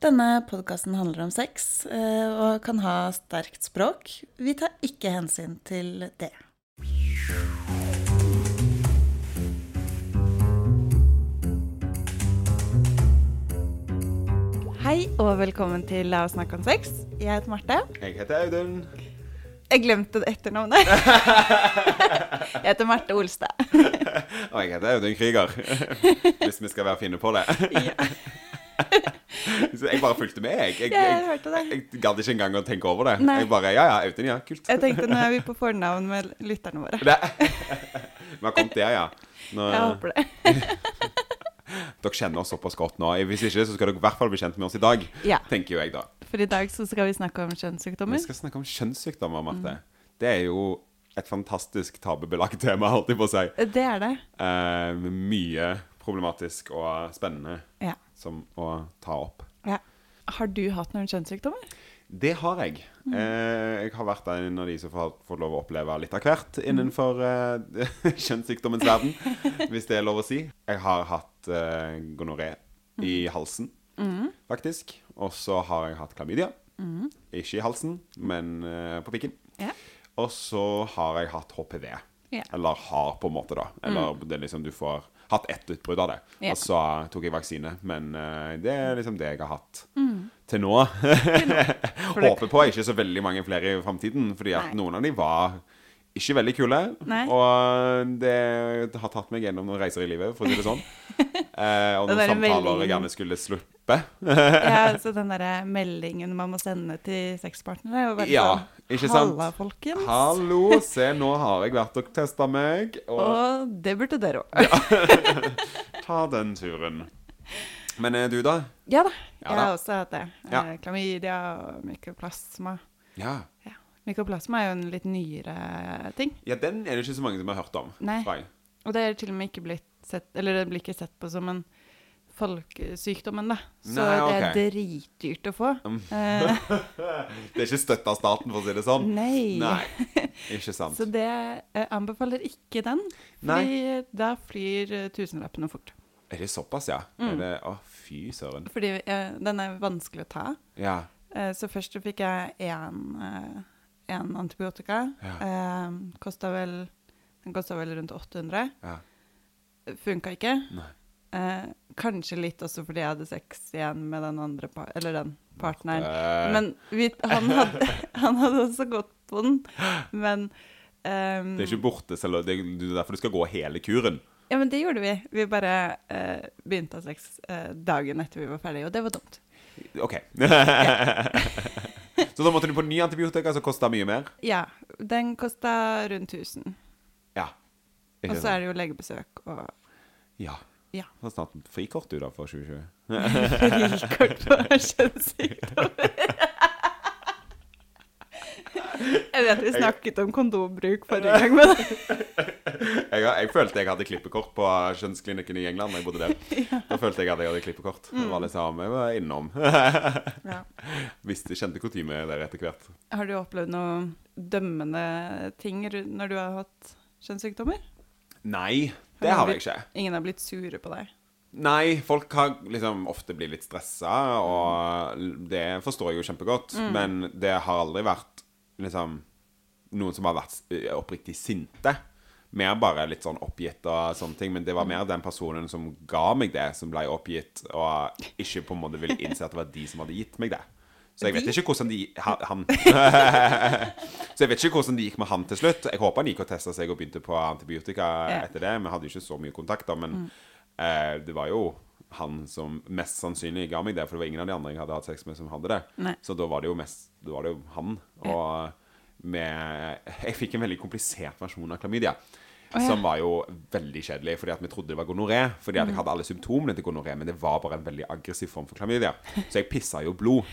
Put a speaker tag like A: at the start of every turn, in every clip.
A: Denne podkasten handler om sex eh, og kan ha sterkt språk. Vi tar ikke hensyn til det. Hei og velkommen til La oss snakke om sex. Jeg heter Marte.
B: Jeg heter Audun.
A: Jeg glemte etternavnet. Jeg heter Marte Olstad.
B: Og jeg heter Audun Krüger. Hvis vi skal være fine på det.
A: Ja,
B: Så jeg bare fulgte med, jeg. Jeg,
A: jeg
B: jeg,
A: hørte det.
B: jeg gadd ikke engang å tenke over det.
A: Nei.
B: Jeg bare Ja, ja, Audun, ja. Kult.
A: Jeg tenkte nå er vi på fornavn med lytterne våre.
B: Det. Vi har kommet der, ja. Nå,
A: Jeg håper det.
B: dere kjenner oss såpass godt nå. Hvis ikke, så skal dere i hvert fall bli kjent med oss i dag.
A: Ja,
B: Tenker jo jeg, da.
A: for i dag så skal vi snakke om kjønnssykdommer.
B: Vi skal snakke om kjønnssykdommer, Marte.
A: Mm.
B: Det er jo et fantastisk tabubelagt tema, holdt jeg på å si.
A: Det er det.
B: Eh, mye problematisk og spennende
A: Ja.
B: Som å ta opp.
A: ja. Har du hatt noen kjønnssykdommer?
B: Det har jeg.
A: Mm.
B: Eh, jeg har vært en av de som har fått lov å oppleve litt av hvert innenfor eh, kjønnssykdommens verden, hvis det er lov å si. Jeg har hatt eh, gonoré i
A: Mm.
B: halsen, faktisk. Og så har jeg hatt klamydia. Ikke i halsen, men eh, på pikken.
A: Mm.
B: Og så har jeg hatt HPV.
A: Mm.
B: Eller har, på en måte, da. Eller det er liksom du får hatt ett utbrudd av det.
A: Ja.
B: Og så tok jeg vaksine. Men uh, det er liksom det jeg har hatt
A: Mm.
B: til nå. Håper på ikke så veldig mange flere i framtiden, fordi at
A: Nei.
B: noen av de var ikke veldig kule.
A: Nei.
B: Og det har tatt meg gjennom noen reiser i livet, for å si det sånn. Eh, og noen samtaler
A: meldingen-
B: jeg gjerne skulle sluppe.
A: Ja, så den derre meldingen man må sende til sexpartnere
B: Ja,
A: sånn
B: ikke sant?
A: Halla, folkens.
B: Hallo, se, nå har jeg vært og testa meg. Og
A: Og det burde dere òg.
B: ta den turen. Men er du, da?
A: Ja da.
B: Ja
A: Jeg
B: da.
A: har også hatt det.
B: Ja.
A: Eh, Klamydia og mykoplasma.
B: Ja.
A: Ja. Mykoplasma er jo en litt nyere ting.
B: ja, den er det ikke så mange som har hørt om.
A: Nei. Og det er til og med ikke blitt sett Eller det blir ikke sett på som en folkesykdommen, da. Så
B: Nei,
A: det er dritdyrt å få. Eh,
B: Det er ikke støtt av staten, for å si det sånn.
A: nei.
B: Nei, ikke sant.
A: Så det jeg anbefaler ikke den, fordi da flyr eh, tusenlappene fort.
B: Er det såpass, ja?
A: Mm.
B: Det, å, fy søren.
A: Fordi eh, den er vanskelig å ta.
B: Ja.
A: Eh, så først fikk jeg én antibiotika.
B: Ja.
A: Eh, kosta vel Den kosta vel rundt 800.
B: ja.
A: Funka ikke.
B: Nei.
A: Eh, kanskje litt også fordi jeg hadde sex igjen med den andre par eller den partneren.
B: Eh,
A: Men vi, han, hadde, han hadde også gått på den. Men um,
B: det er ikke borte, selv det er derfor du skal gå hele kuren.
A: Ja, men det gjorde vi. Vi bare eh, begynte å ha sex eh, dagen etter vi var ferdige, og det var dumt.
B: OK. Så da måtte du på ny antibiotika som kosta mye mer?
A: Ja. Den kosta rundt 1000.
B: Ja.
A: Og så er det jo legebesøk og
B: Ja.
A: Ja.
B: Er snart frikort du, da, for 2020.
A: frikort på kjønnssykdommer. Jeg vet vi snakket om kondombruk forrige gang, men
B: Jeg, jeg følte jeg hadde klippekort på kjønnsklinikken i England da jeg bodde der. Da følte jeg at jeg hadde klippekort. Det var liksom, jeg var innom.
A: ja.
B: Visste, kjente kutyme der etter hvert.
A: Har du opplevd noe dømmende ting når du har hatt kjønnssykdommer?
B: Nei, det har jeg ikke.
A: Ingen har blitt sure på deg?
B: Nei, folk har liksom ofte blitt litt stressa, og det forstår jeg jo kjempegodt. Men det har aldri vært liksom noen som har vært eh, oppriktig sinte. Mer bare litt sånn oppgitt og sånne ting. Men det var mer den personen som ga meg det, som ble oppgitt, og ikke på en måte ville innse at det var de som hadde gitt meg det. Så jeg vet ikke hvordan de Han. Han. Så jeg vet ikke hvordan det gikk med han til slutt. Jeg håper han gikk og testa seg og begynte på antibiotika
A: Ja.
B: etter det. Vi hadde jo ikke så mye kontakt, da, men eh, det var jo han som mest sannsynlig ga meg det, for det var ingen av de andre jeg hadde hatt sex med, som hadde det.
A: Nei.
B: Så da var det jo mest Da var det jo han. Og med Jeg fikk en veldig komplisert versjon av klamydia.
A: Oh, ja.
B: Som var jo veldig kjedelig, fordi at vi trodde det var gonoré. Fordi at jeg hadde alle symptomene til gonoré, men det var bare en veldig aggressiv form for klamydia. Så jeg pissa jo blod.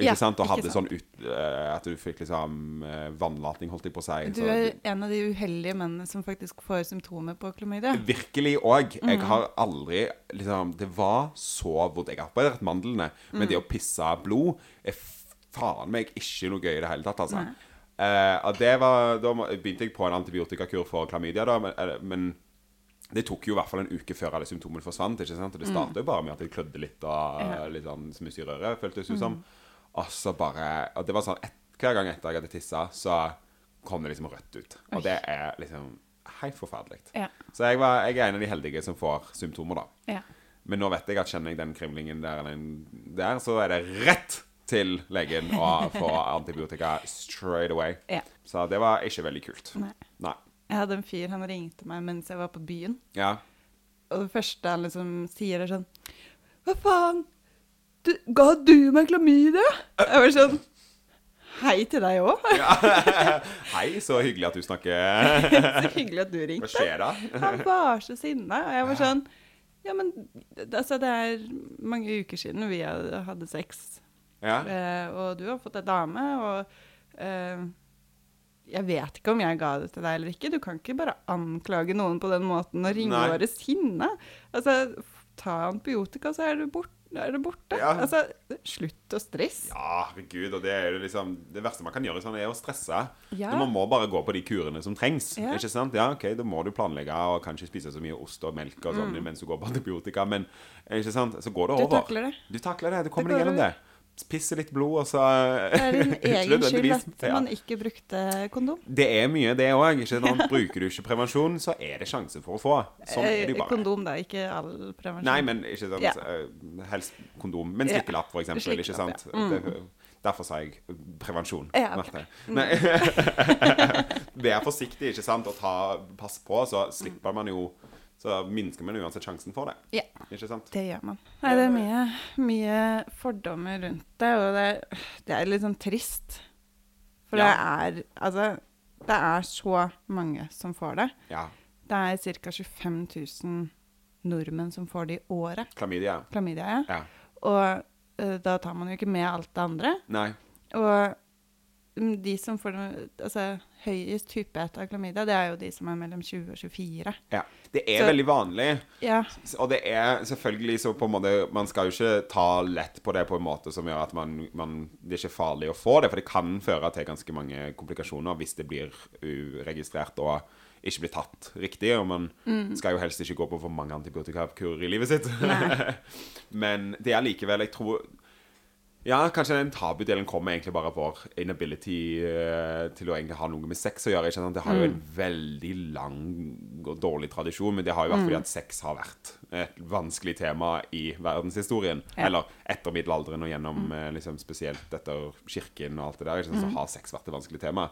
B: Ikke
A: Ja,
B: sant? Og hadde
A: sant.
B: sånn ut, uh, at du fikk liksom uh, vannlating, holdt jeg på å si.
A: Du
B: Så-
A: er en av de uheldige mennene som faktisk får symptomer på klamydia.
B: Virkelig òg.
A: Mm.
B: Jeg har aldri liksom Det var så vondt. Jeg har operert mandlene, men
A: Mm.
B: det å pisse blod er faen meg ikke noe gøy i det hele tatt, altså. Uh, var, da begynte jeg på en antibiotikakur for klamydia, da, men, men Det tok jo i hvert fall en uke før alle symptomene forsvant. ikke sant? Og Det startet jo bare med at jeg klødde litt og litt sånn smuss i røret, føltes det ut som. Og så bare og det var sånn, et, Hver gang etter jeg hadde tissa, så kom det liksom rødt ut. Og det er liksom helt forferdelig.
A: Ja.
B: Så jeg, var, jeg er en av de heldige som får symptomer, da.
A: Ja.
B: Men nå vet jeg at kjenner jeg den krimlingen der, der så er det rett til legen og få antibiotika straight away.
A: Ja.
B: Så det var ikke veldig kult.
A: Nei.
B: Nei.
A: Jeg hadde en fyr, han ringte meg mens jeg var på byen.
B: Ja.
A: Og det første han liksom sier, er sånn Hva faen? Du, ga du meg klamydia? Jeg var sånn Hei til deg òg.
B: Hei, så hyggelig at du snakker
A: Så hyggelig at du
B: Hva skjer da?
A: Han var så sinna. Og jeg var sånn Ja, men altså, det er mange uker siden vi hadde sex,
B: Ja.
A: eh, og du har fått ei dame, og eh, jeg vet ikke om jeg ga det til deg eller ikke. Du kan ikke bare anklage noen på den måten og ringe våre sinna. Altså, ta antibiotika, så er du bort, er det borte.
B: Ja.
A: Altså, slutt å stresse.
B: Ja, herregud, og det er jo liksom Det verste man kan gjøre sånn, er å stresse.
A: Ja.
B: Man må bare gå på de kurene som trengs.
A: Ja.
B: Ikke sant? Ja, ok, Da må du planlegge og kanskje spise så mye ost og melk og sånn mens du går på antibiotika, men ikke sant? så går det
A: over. Du takler det.
B: Du takler det. Du kommer deg gjennom det. Pisse litt blod, og så
A: Det er din egen skyld at man ikke brukte kondom.
B: Det er mye, det òg. Bruker du ikke prevensjon, så er det sjanse for å få. Sånn er det jo
A: Eh,
B: bare.
A: Kondom, da, ikke all prevensjon.
B: Nei, men ikke sant
A: Ja.
B: eh, Helst kondom. Men slikkelapp, for eksempel. Ikke sant?
A: ja. Mm.
B: Derfor sa jeg prevensjon.
A: Ja,
B: okay. Vær forsiktig, ikke sant, og ta, pass på, så slipper man jo Så minsker man uansett sjansen for det.
A: Ja.
B: Ikke sant?
A: Det gjør man. Nei, det er mye, mye fordommer rundt det, og det, det er litt sånn trist. For
B: Ja.
A: det er Altså, det er så mange som får det.
B: Ja.
A: Det er ca. 25 000 nordmenn som får det i året.
B: Klamydia.
A: Klamydia, ja.
B: Ja.
A: Og uh, da tar man jo ikke med alt det andre.
B: Nei.
A: Og mm, de som får det, altså, høyest hyppighet av klamydia, det er jo de som er mellom 20 og 24.
B: Ja. Det er
A: Så-
B: veldig vanlig.
A: Ja.
B: Og det er selvfølgelig så på en måte Man skal jo ikke ta lett på det på en måte som gjør at man, man Det er ikke farlig å få det, for det kan føre til ganske mange komplikasjoner hvis det blir uregistrert og ikke blir tatt riktig. Og man skal jo helst ikke gå på for mange antibiotikakurer i livet sitt. Men det er likevel Jeg tror ja, kanskje den tabudelen kommer egentlig bare av vår inability uh, til å egentlig ha noe med sex å gjøre. ikke sant? Det har jo en veldig lang og dårlig tradisjon, men det har jo vært fordi at sex har vært et vanskelig tema i verdenshistorien.
A: Ja.
B: Eller etter middelalderen og gjennom mm. liksom, spesielt etter kirken og alt det der, så har sex vært et vanskelig tema.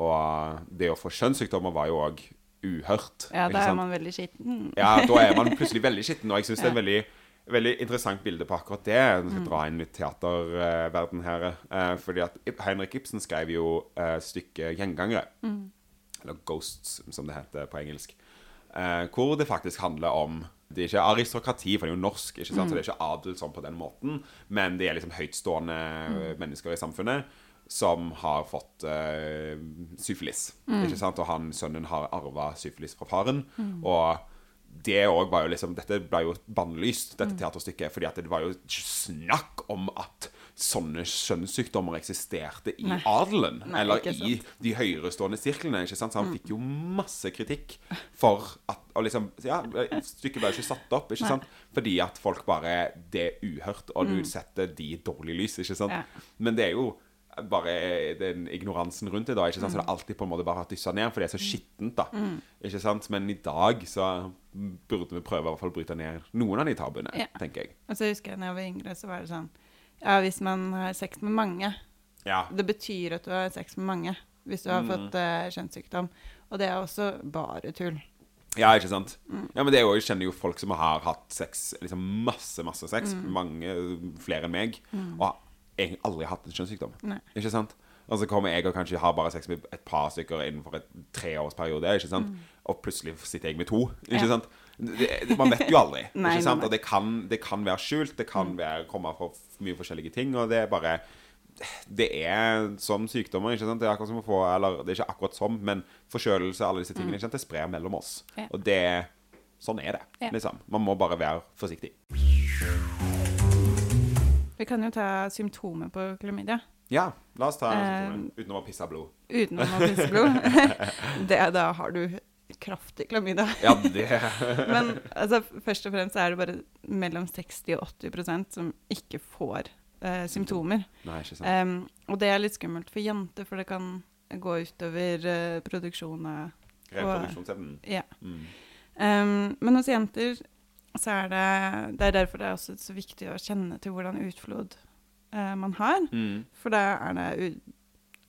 B: Og eh, det å få kjønnssykdommer var jo òg uhørt.
A: ja, da er man veldig skitten.
B: Ja, da er man plutselig veldig skitten. Og jeg syns det er veldig, veldig interessant bilde på akkurat det. Jeg skal dra inn litt teaterverden her. Eh, fordi at Henrik Ibsen skrev jo eh, stykket 'Gjengangere'. Eller 'Ghosts', som det heter på engelsk. Eh, hvor det faktisk handler om Det er ikke aristokrati, for det er jo norsk, ikke sant? så det er ikke adel sånn på den måten. Men det er liksom høytstående mennesker i samfunnet som har fått syfilis. Ikke sant? Og han, sønnen har arva syfilis fra faren. Og det òg var jo liksom Dette ble jo bannlyst, dette teaterstykket, fordi at det var jo snakk om at sånne kjønnssykdommer eksisterte i
A: Nei.
B: adelen.
A: Nei,
B: eller i de høyerestående sirklene. ikke sant? Så han fikk jo masse kritikk for at og liksom, ja, Stykket ble jo ikke satt opp, ikke
A: Nei.
B: sant? fordi at folk bare Det er uhørt, og du setter de i dårlig lys, ikke sant?
A: Ja.
B: Men det er jo bare den ignoransen rundt det, da. ikke sant? Så det er alltid på en måte bare dyssa ned, for det er så skittent, da. Ikke sant? Men i dag så burde vi prøve å i hvert fall bryte ned noen av de tabuene,
A: Ja.
B: tenker jeg.
A: Og så husker jeg da jeg var yngre, så var det sånn Ja, hvis man har sex med mange
B: Ja.
A: Det betyr at du har sex med mange hvis du har
B: Mm.
A: fått uh, kjønnssykdom. Og det er også bare tull.
B: Ja, ikke sant? Ja, men det er jo, Jeg kjenner jo folk som har hatt sex, liksom masse, masse sex. Mange flere enn meg. Og har egentlig aldri hatt en kjønnssykdom.
A: Nei.
B: Ikke sant? Og så kommer jeg og kanskje har bare sex med et par stykker innenfor et treårsperiode. Ikke sant? Og plutselig sitter jeg med to. Ikke
A: Ja.
B: sant? Det, det, man vet jo aldri.
A: Nei,
B: ikke sant? Og det kan, det kan være skjult, det kan være, komme fra mye forskjellige ting. Og det er bare Det er som sykdommer. ikke sant? Det er akkurat som å få Eller det er ikke akkurat som, men forkjølelse alle disse tingene. Ikke sant? Det sprer mellom oss.
A: Ja.
B: Og det Sånn er det.
A: Ja.
B: liksom. Man må bare være forsiktig.
A: Vi kan jo ta symptomer på klamydia
B: Ja, la oss ta
A: uh,
B: utenom å pisse blod.
A: utenom å pisse blod. det, da har du kraftig klamydia.
B: Ja, det
A: Men altså, først og fremst er det bare mellom 60 og 80% som ikke får uh, symptomer.
B: Nei, ikke sant.
A: Um, og det er litt skummelt for jenter, for det kan gå utover uh, produksjonen. av
B: Reproduksjonsevnen.
A: Ja.
B: Mm.
A: Um, men hos jenter så er det Det er derfor det er også så viktig å kjenne til hvordan utflod eh, man har.
B: Mm.
A: For da er det u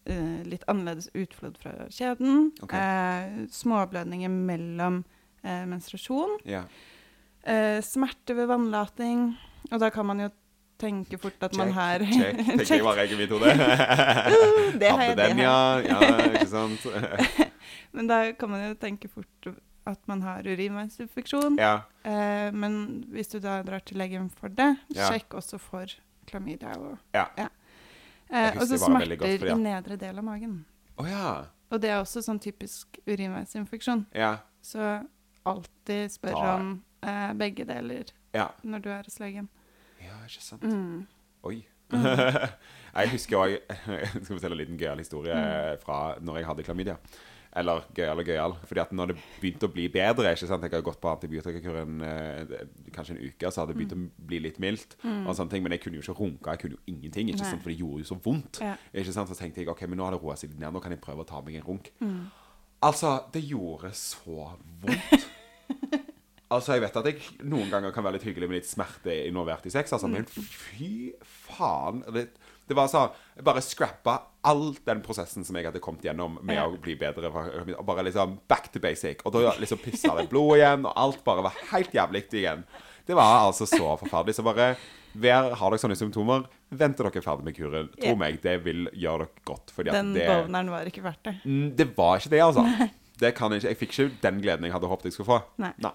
A: uh, litt annerledes utflod fra kjeden.
B: Okay.
A: Eh, småblødninger mellom eh, menstruasjon.
B: Ja.
A: Eh, smerte ved vannlating. Og da kan man jo tenke fort at man har
B: check. Tenker jeg bare ikke i mitt hode. Hadde den, ja. Ja, ikke sant.
A: Men da kan man jo tenke fort at man har urinveisinfeksjon.
B: Ja.
A: Eh, men hvis du da drar til legen for det,
B: Ja.
A: sjekk også for klamydia. Og,
B: Ja.
A: eh, og så smerter
B: at-
A: i nedre del av magen.
B: Oh, ja.
A: Og det er også sånn typisk urinveisinfeksjon.
B: Ja.
A: Så alltid spør
B: Ta-
A: om eh, begge deler
B: Ja.
A: når du er hos legen.
B: Ja, ikke sant.
A: Mm.
B: Oi. jeg husker òg Jeg skal fortelle en liten gøyal historie
A: Mm.
B: fra når jeg hadde klamydia. Eller gøyal og gøyal. Fordi at når det begynte å bli bedre ikke sant? Jeg har gått på antibiotikakur eh, kanskje en uke, så hadde det begynt
A: Mm.
B: å bli litt mildt. Og sånne ting, Men jeg kunne jo ikke runke, jeg kunne jo ingenting. Ikke
A: Nei.
B: sant? For det gjorde jo så vondt.
A: Ja.
B: Ikke sant? Så tenkte jeg ok, men nå har det roa seg litt ned, nå kan jeg prøve å ta meg en runk.
A: Mm.
B: Altså, det gjorde så vondt. Altså, jeg vet at jeg noen ganger kan være litt hyggelig med litt smerte involvert i sex, altså, men fy faen. Det, det var sånn Jeg bare scrappa all den prosessen som jeg hadde kommet gjennom med å bli bedre. Og bare liksom back to basic. Og da liksom pissa det blod igjen, og alt bare var helt jævlig igjen. Det var altså så forferdelig. Så bare vær, har dere sånne symptomer, vent til dere er ferdig med kuren. Tro
A: yeah.
B: meg, det vil gjøre dere godt.
A: Den
B: det
A: bovneren var ikke verdt det.
B: Mm, Det var ikke det, altså. Det kan jeg, ikke. jeg fikk ikke den gleden jeg hadde håpet jeg skulle få.
A: Nei.
B: Nei.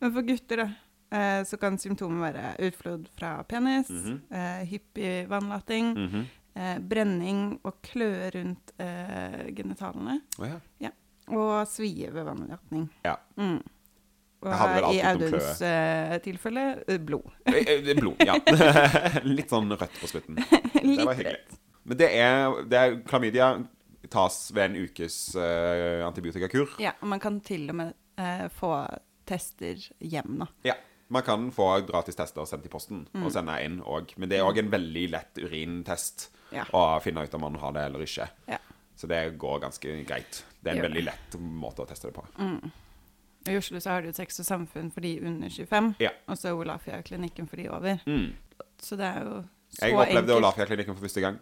A: Men for gutter, da, eh, så kan symptomer være utflod fra penis,
B: Mhm.
A: eh, hyppig vannlating,
B: Mhm.
A: eh, brenning og kløe rundt eh, genitalene,
B: Oh, ja.
A: og svie ved vannlatning.
B: Ja.
A: Mm. Og her i Auduns eh, tilfelle eh, blod.
B: Det Blod, ja. Litt sånn rødt på slutten. Det var hyggelig. Men det er, det er Klamydia tas ved en ukes uh, antibiotikakur.
A: Ja, og man kan til og med uh, få tester hjem nå.
B: Ja. Man kan få gratis tester sendt i posten
A: Mm.
B: og sende inn òg. Men det er òg en veldig lett urintest
A: Ja.
B: å finne ut om man har det eller ikke.
A: Ja.
B: Så det går ganske greit. Det er en veldig lett måte å teste det på.
A: I Oslo så har du tekst Sex og Samfunn for de under 25,
B: Ja.
A: og så Olafia-klinikken for de over.
B: Mm.
A: Så det er jo
B: Jeg opplevde. Olafia-klinikken for første gang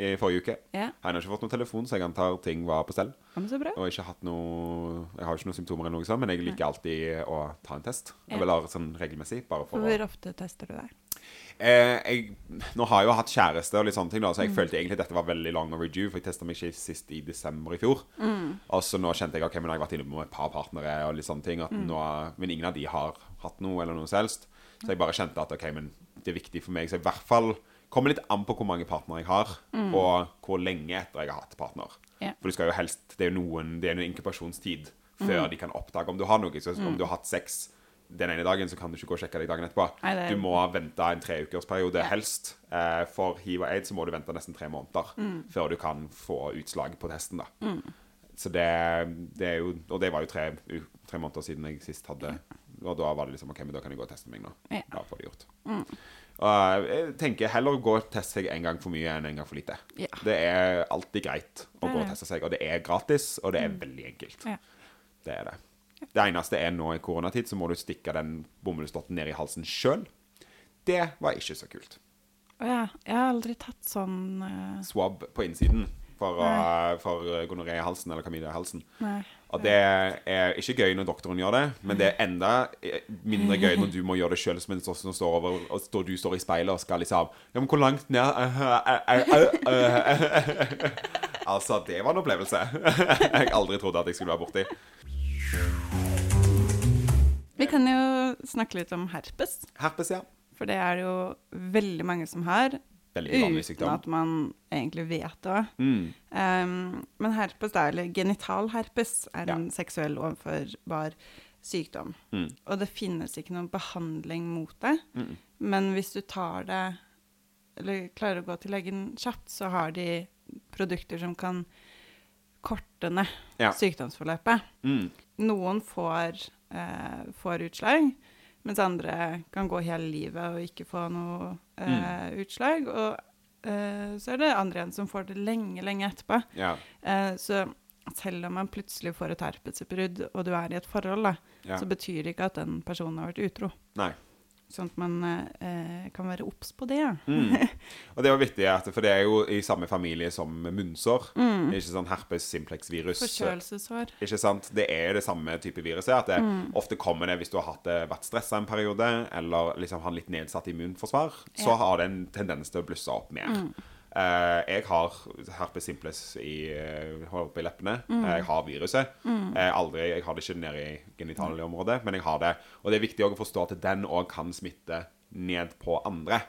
B: i forrige uke.
A: Yeah.
B: Jeg har ikke fått noen telefon, så jeg antar ting var på stell.
A: så bra.
B: Og ikke hatt noe Jeg har ikke noen symptomer, eller noe sånt, men jeg liker alltid å ta en test.
A: Yeah.
B: Eller sånn regelmessig. Bare for å
A: Hvor ofte tester du deg?
B: eh, jeg, Nå har jeg jo hatt kjæreste og litt sånne ting, da, så jeg
A: Mm.
B: følte egentlig at dette var veldig long overdue. For jeg testa meg ikke sist i desember i fjor.
A: Mm.
B: Og så nå kjente jeg ok, men jeg har vært inne med et par partnere, og litt sånne ting at
A: Mm.
B: nå, men ingen av de har hatt noe eller noe helst. Så jeg bare kjente at ok, men det er viktig for meg. Så i hvert fall kommer litt an på hvor mange partnere jeg har, og hvor lenge etter jeg har hatt partner.
A: Yeah.
B: For du skal jo helst Det er jo noen Det er en inkubasjonstid
A: Mm.
B: før de kan oppdage om du har noe. Så om du har hatt sex den ene dagen, så kan du ikke gå og sjekke deg dagen etterpå.
A: Nei, er-
B: Du må vente en treukersperiode
A: yeah.
B: helst. Eh, for hiv og aids så må du vente nesten tre måneder
A: Mm.
B: før du kan få utslag på testen. da Så det, det er jo Og det var jo tre, tre måneder siden jeg sist hadde Og da var det liksom OK, men da kan jeg gå og teste meg nå.
A: Ja.
B: Da får det gjort. Og jeg tenker heller gå og teste seg en gang for mye enn en gang for lite.
A: Ja.
B: Det er alltid greit å gå og teste seg, og det er gratis, og det er veldig enkelt.
A: Ja.
B: Det er det. Det eneste er nå i koronatid, så må du stikke den bomullsdotten ned i halsen sjøl. Det var ikke så kult.
A: Å ja, jeg har aldri tatt sånn uh...
B: Swab på innsiden for, uh, for gonoré i halsen eller klamydia i halsen.
A: Nei.
B: Og det er ikke gøy når doktoren gjør det, men det er enda eh, mindre gøy når du må gjøre det sjøl, som en sånn står over, og står, du står i speilet og skal liksom Ja, men hvor langt ned. Altså, det var en opplevelse. jeg aldri trodde at jeg skulle være borti.
A: Vi kan jo snakke litt om herpes,
B: Herpes, ja.
A: for det er det jo veldig mange som har, uten at man egentlig vet det òg.
B: Mm.
A: Um, men herpes, da, eller genital herpes, er
B: Ja.
A: en seksuell overførbar sykdom.
B: Mm.
A: Og det finnes ikke noen behandling mot det.
B: Mm.
A: Men hvis du tar det, eller klarer å gå til legen kjapt, så har de produkter som kan korte ned
B: Ja.
A: sykdomsforløpet.
B: Mm.
A: Noen får, eh, får utslag, mens andre kan gå hele livet og ikke få noe eh, utslag. Og eh, så er det andre igjen som får det lenge, lenge etterpå.
B: Ja.
A: Eh, så selv om man plutselig får et herpesutbrudd, og du er i et forhold, da,
B: ja.
A: så betyr det ikke at den personen har vært utro.
B: Nei.
A: Sånn at man eh, kan være obs på det.
B: Mm. Og det var vittig, for det er jo i samme familie som munnsår.
A: Mm.
B: Ikke sånn herpes simplex virus.
A: Forkjølelseshår.
B: Ikke sant? Det er det samme type viruset. At det
A: Mm.
B: ofte kommer det hvis du har hatt det, vært stressa en periode, eller liksom har litt nedsatt immunforsvar, så
A: Ja.
B: har det en tendens til å blusse opp mer.
A: Mm.
B: Eh, jeg har herpes simples i, uh, i leppene.
A: Mm.
B: Jeg har viruset. Eh, aldri, jeg har det ikke nede i genitalieområdet, men jeg har det. Og det er viktig å forstå at den òg kan smitte ned på andre.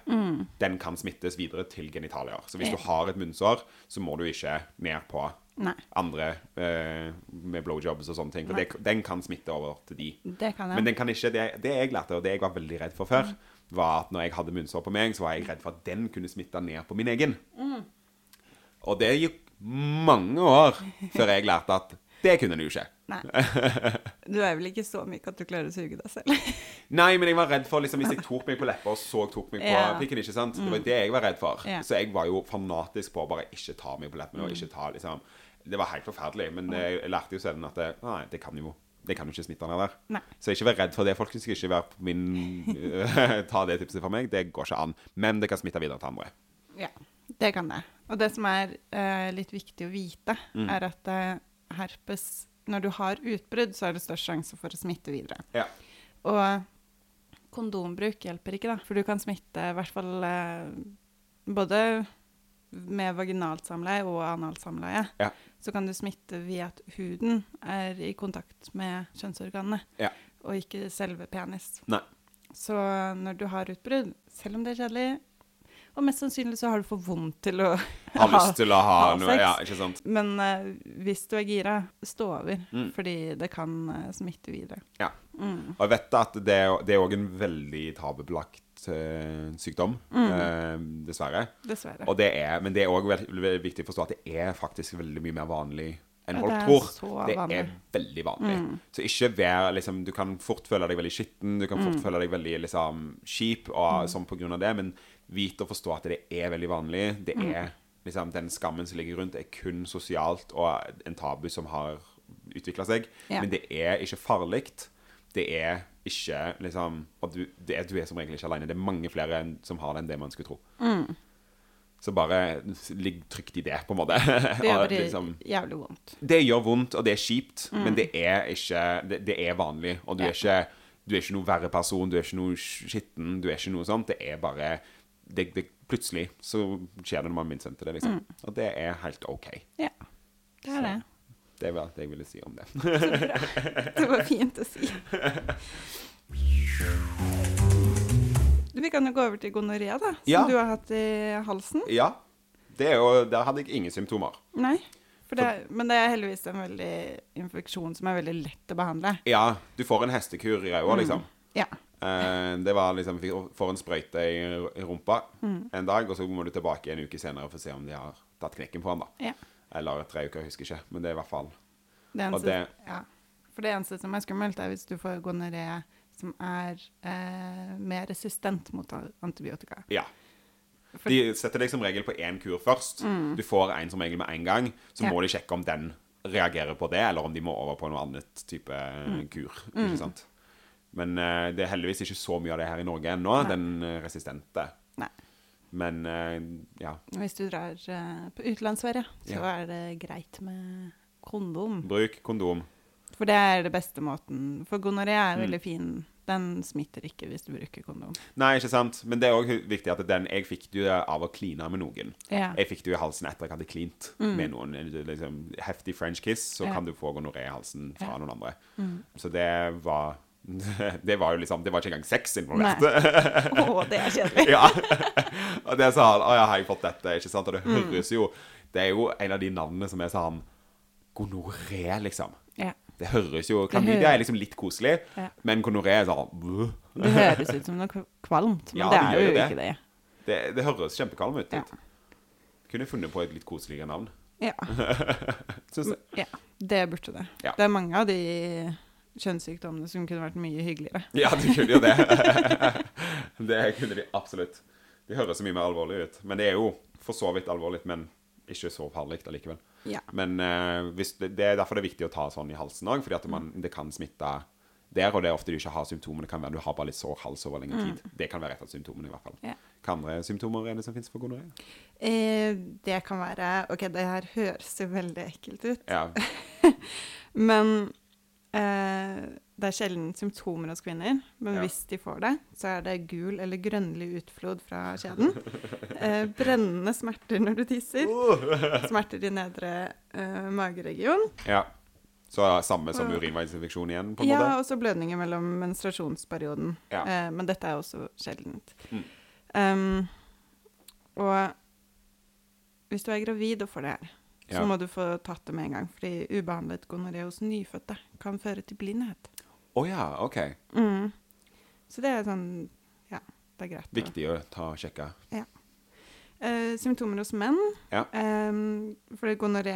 B: Den kan smittes videre til genitalier. Så hvis
A: Mm.
B: Du har et munnsår, så må du ikke ned på
A: Nei,
B: andre eh, med blowjobs og sånne ting. For det, den kan smitte over til de.
A: det kan jeg.
B: Men den kan ikke, det, det jeg lærte, og det jeg var veldig redd for før, var at når jeg hadde munnsår på meg, så var jeg redd for at den kunne smitte ned på min egen. Og det gikk mange år før jeg lærte at det kunne det jo ikke.
A: Nei. Du er vel ikke så myk at du klarer å suge deg selv?
B: Nei, men jeg var redd for liksom, hvis jeg tok meg på leppa, og så tok meg på
A: Ja.
B: pikken. ikke sant? Det var det jeg var redd for.
A: Ja.
B: Så jeg var jo fanatisk på å bare ikke ta meg på leppene. og ikke ta liksom... Det var helt forferdelig. Men jeg lærte jo selv at det, nei, det kan jo det kan jo ikke smitte ned der.
A: Nei.
B: Så ikke vær redd for det. Folk skal ikke være på min Ta det tipset fra meg. Det går ikke an. Men det kan smitte videre til andre.
A: Ja, det kan det. Og det som er eh, litt viktig å vite,
B: Mm.
A: er at eh, herpes Når du har utbrudd, så er det størst sjanse for å smitte videre.
B: Ja.
A: Og kondombruk hjelper ikke, da. For du kan smitte i hvert fall eh, både med vaginalt samleie og analt samleie.
B: Ja.
A: Så kan du smitte ved at huden er i kontakt med kjønnsorganene,
B: Ja.
A: og ikke selve penis.
B: Nei.
A: Så når du har utbrudd, selv om det er kjedelig Og mest sannsynlig så har du for vondt til å
B: Har lyst til å ha
A: ha
B: noe
A: sex.
B: Ja, ikke sant?
A: Men uh, hvis du er gira, stå over.
B: Mm.
A: Fordi det kan uh, smitte videre.
B: Ja.
A: Mm.
B: Og jeg vet at det, er- det er òg en veldig tabubelagt sykdom, sykdom, eh, dessverre.
A: Dessverre.
B: Og det er, men det er òg veldig viktig å forstå at det er faktisk veldig mye mer vanlig enn folk tror. Det
A: vanlig.
B: er veldig vanlig.
A: Mm.
B: Så ikke vær liksom Du kan fort føle deg veldig skitten, du kan fort føle deg veldig liksom kjip og
A: Mm.
B: sånn på grunn av det, men vit og forstå at det er veldig vanlig. Det
A: Mm.
B: er liksom Den skammen som ligger rundt, er kun sosialt og en tabu som har utvikla seg.
A: Ja.
B: Men det er ikke farlig. Det er ikke liksom Og du, det er, du er som regel ikke alene. Det er mange flere som har det enn det man skulle tro.
A: Mm.
B: Så bare ligg trygt i det, på en måte.
A: Det gjør det
B: liksom,
A: jævlig vondt.
B: det gjør vondt, og det er kjipt, men det er ikke Det, det er vanlig, og du
A: Mm. Ja.
B: er ikke Du er ikke noe verre person, du er ikke noe skitten, du er ikke noe sånt. Det er bare det, det, Plutselig så skjer det når man minst venter det, liksom.
A: Mm.
B: Og det er helt OK.
A: Ja, det er
B: Så.
A: det.
B: Det var det jeg ville si om det.
A: Det var fint å si. Vi kan jo gå over til gonoré, da, som
B: Ja.
A: du har hatt i halsen.
B: ja. Det jo, der hadde jeg ingen symptomer.
A: Nei, det, men det er heldigvis en veldig infeksjon som er veldig lett å behandle.
B: Ja, du får en hestekur i ræva, liksom.
A: Ja.
B: Eh, det var liksom får en sprøyte i, rumpa
A: Mm.
B: en dag, og så må du tilbake en uke senere for å se om de har tatt knekken på den. da
A: ja.
B: Eller tre uker, jeg husker ikke. Men det er i hvert fall
A: Det eneste,
B: det-
A: ja. For det eneste som er skummelt, er hvis du får gonoré som er eh, mer resistent mot antibiotika.
B: Ja.
A: For-
B: De setter deg som regel på én kur først. Du får en som regel med en gang. Så
A: Mm. Ja.
B: må de sjekke om den reagerer på det, eller om de må over på noe annet type
A: Mm.
B: kur. Ikke sant? Men eh, det er heldigvis ikke så mye av det her i Norge ennå, den eh, resistente.
A: Nei.
B: Men eh, ja.
A: Hvis du drar på utenlandsferie, så
B: Ja.
A: er det greit med kondom.
B: Bruk kondom.
A: For det er det beste måten. For gonoré er
B: Mm.
A: veldig fin. Den smitter ikke hvis du bruker kondom.
B: Nei, ikke sant? Men det er òg viktig at den Jeg fikk det av å kline med noen.
A: Ja.
B: Jeg fikk det i halsen etter at jeg hadde klint med noen. Liksom, heftig french kiss, så
A: Mm. Ja.
B: kan du få gonoré i halsen fra noen andre.
A: Mm.
B: Så det var Det var jo liksom Det var ikke engang sex involvert.
A: Å, det er kjedelig.
B: ja. Og det sa han Å ja, har jeg fått dette? Ikke sant? Og det
A: Mm.
B: høres jo Det er jo en av de navnene som er sånn Gonoré, liksom.
A: Ja.
B: Det høres jo Klamydia er liksom litt koselig,
A: Ja.
B: men gonoré er sånn «Buh».
A: Det høres ut som noe kvalmt, men
B: Ja,
A: det
B: det
A: er jo
B: det.
A: ikke det.
B: Det, det høres kjempekvalmt ut.
A: Ja.
B: Kunne funnet på et litt koseligere navn.
A: Ja.
B: Syns jeg.
A: ja. Det burde det. Det er mange av de kjønnssykdommene som kunne vært mye hyggeligere.
B: Ja, de kunne jo det. det kunne de absolutt. De høres så mye mer alvorlig ut. Men det er jo for så vidt alvorlig, men ikke så farlig allikevel.
A: Ja.
B: Men uh, det, det er derfor det er viktig å ta sånn i halsen òg, fordi man, det kan smitte der, og det er ofte du ikke har symptomer. Det kan være du har bare litt sår hals over lengre tid. Det kan være et av symptomene, i hvert fall.
A: Ja.
B: Hva andre symptomer er det som finnes for gonoré?
A: Eh, det kan være OK, det her høres jo veldig ekkelt ut,
B: Ja.
A: men det er sjelden symptomer hos kvinner. Men
B: Ja.
A: hvis de får det, så er det gul eller grønnlig utflod fra kjeden. Eh, brennende smerter når du tisser. Smerter i nedre eh, mageregion.
B: ja. Så samme som urinveisinfeksjon igjen, på en
A: Ja,
B: måte?
A: og så blødninger mellom menstruasjonsperioden.
B: Ja.
A: Eh, men dette er også sjeldent.
B: Mm.
A: Um, og hvis du er gravid og får det her, så
B: Ja.
A: må du få tatt det med en gang. Fordi ubehandlet gonoré hos nyfødte kan føre til blindhet.
B: Å ja, OK.
A: Mm. Så det er sånn Ja, det er greit.
B: Viktig å ta og sjekke.
A: Eh, symptomer hos menn.
B: Ja.
A: Um, for gonoré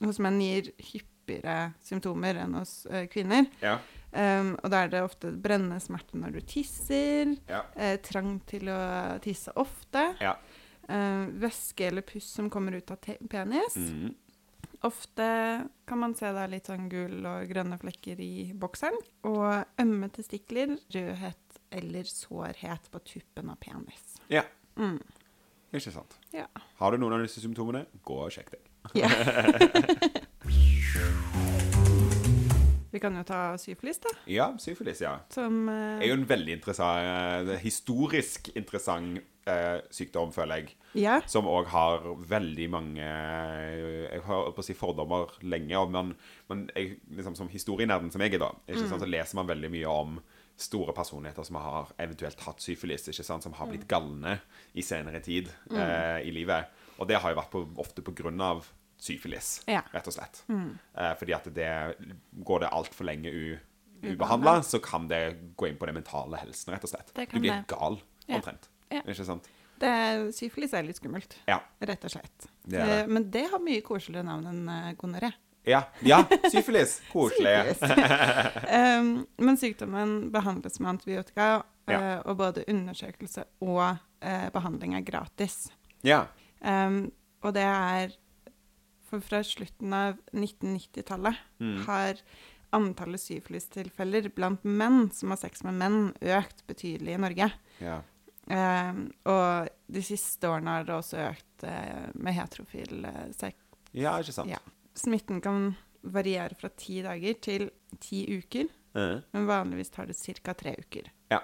A: hos menn gir hyppigere symptomer enn hos eh, kvinner.
B: Ja.
A: Um, og da er det ofte brennende smerte når du tisser,
B: Ja.
A: eh, trang til å tisse ofte,
B: Ja.
A: Eh, væske eller puss som kommer ut av penis.
B: Mm.
A: Ofte kan man se da litt sånn gull og grønne flekker i bokseren. Og ømme testikler, rødhet eller sårhet på tuppen av penis.
B: ja.
A: Mm.
B: Ikke sant.
A: Ja.
B: Har du noen av disse symptomene, gå og sjekk deg.
A: Ja. Vi kan jo ta syfilis, da.
B: Ja, syfilis, ja.
A: Som uh,
B: er jo en veldig interessant, eh, historisk interessant eh, sykdom, føler jeg.
A: Ja.
B: Som òg har veldig mange eh, Jeg har på å si fordommer lenge. Og man, man jeg, liksom, som historienerden som jeg er, da, ikke sant, så leser man veldig mye om store personligheter som har eventuelt hatt syfilis, ikke sant, som har blitt galne i senere tid eh, i livet. Og det har jo vært på, ofte på grunn av syfilis,
A: Ja.
B: rett og slett. Eh, fordi at det går det altfor lenge u, ubehandla, så kan det gå inn på den mentale helsen, rett og slett. Du blir
A: det.
B: gal, omtrent.
A: Ja.
B: Ikke sant?
A: Det syfilis er litt skummelt,
B: Ja.
A: rett og slett.
B: Det det.
A: Eh, Men det har mye koseligere navn enn uh, gonoré.
B: Ja, ja syfilis. Koselig.
A: Um, men sykdommen behandles med antibiotika,
B: Ja.
A: eh, og både undersøkelse og uh, behandling er gratis.
B: Ja.
A: Um, og det er For fra slutten av 1990-tallet
B: Mm.
A: har antallet syfilistilfeller blant menn som har sex med menn, økt betydelig i Norge.
B: ja.
A: Um, og de siste årene har det også økt eh, med heterofil eh, sex.
B: Ja, ikke sant?
A: Ja. Smitten kan variere fra ti dager til ti uker,
B: mm.
A: men vanligvis tar det ca. tre uker.
B: Ja.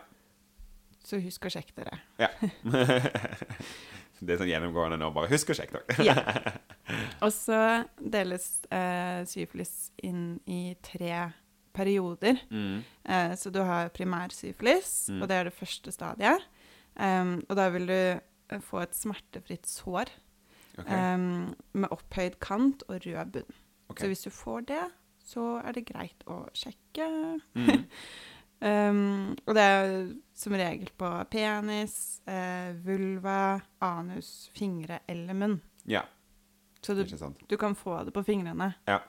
A: Så husk å sjekke dere.
B: ja. det er sånn gjennomgående nå. Bare husk å sjekke dere.
A: Ja. Og så deles eh, syfilis inn i tre perioder.
B: Mm.
A: Eh, så du har primærsyfilis,
B: Mm.
A: og det er det første stadiet. Um, og da vil du eh, få et smertefritt sår
B: okay.
A: um, med opphøyd kant og rød bunn.
B: Okay.
A: Så hvis du får det, så er det greit å sjekke.
B: Mm.
A: Um, og det er som regel på penis, eh, vulva, anus, fingre eller munn.
B: Ja,
A: Så du, du kan få det på fingrene.
B: Ja.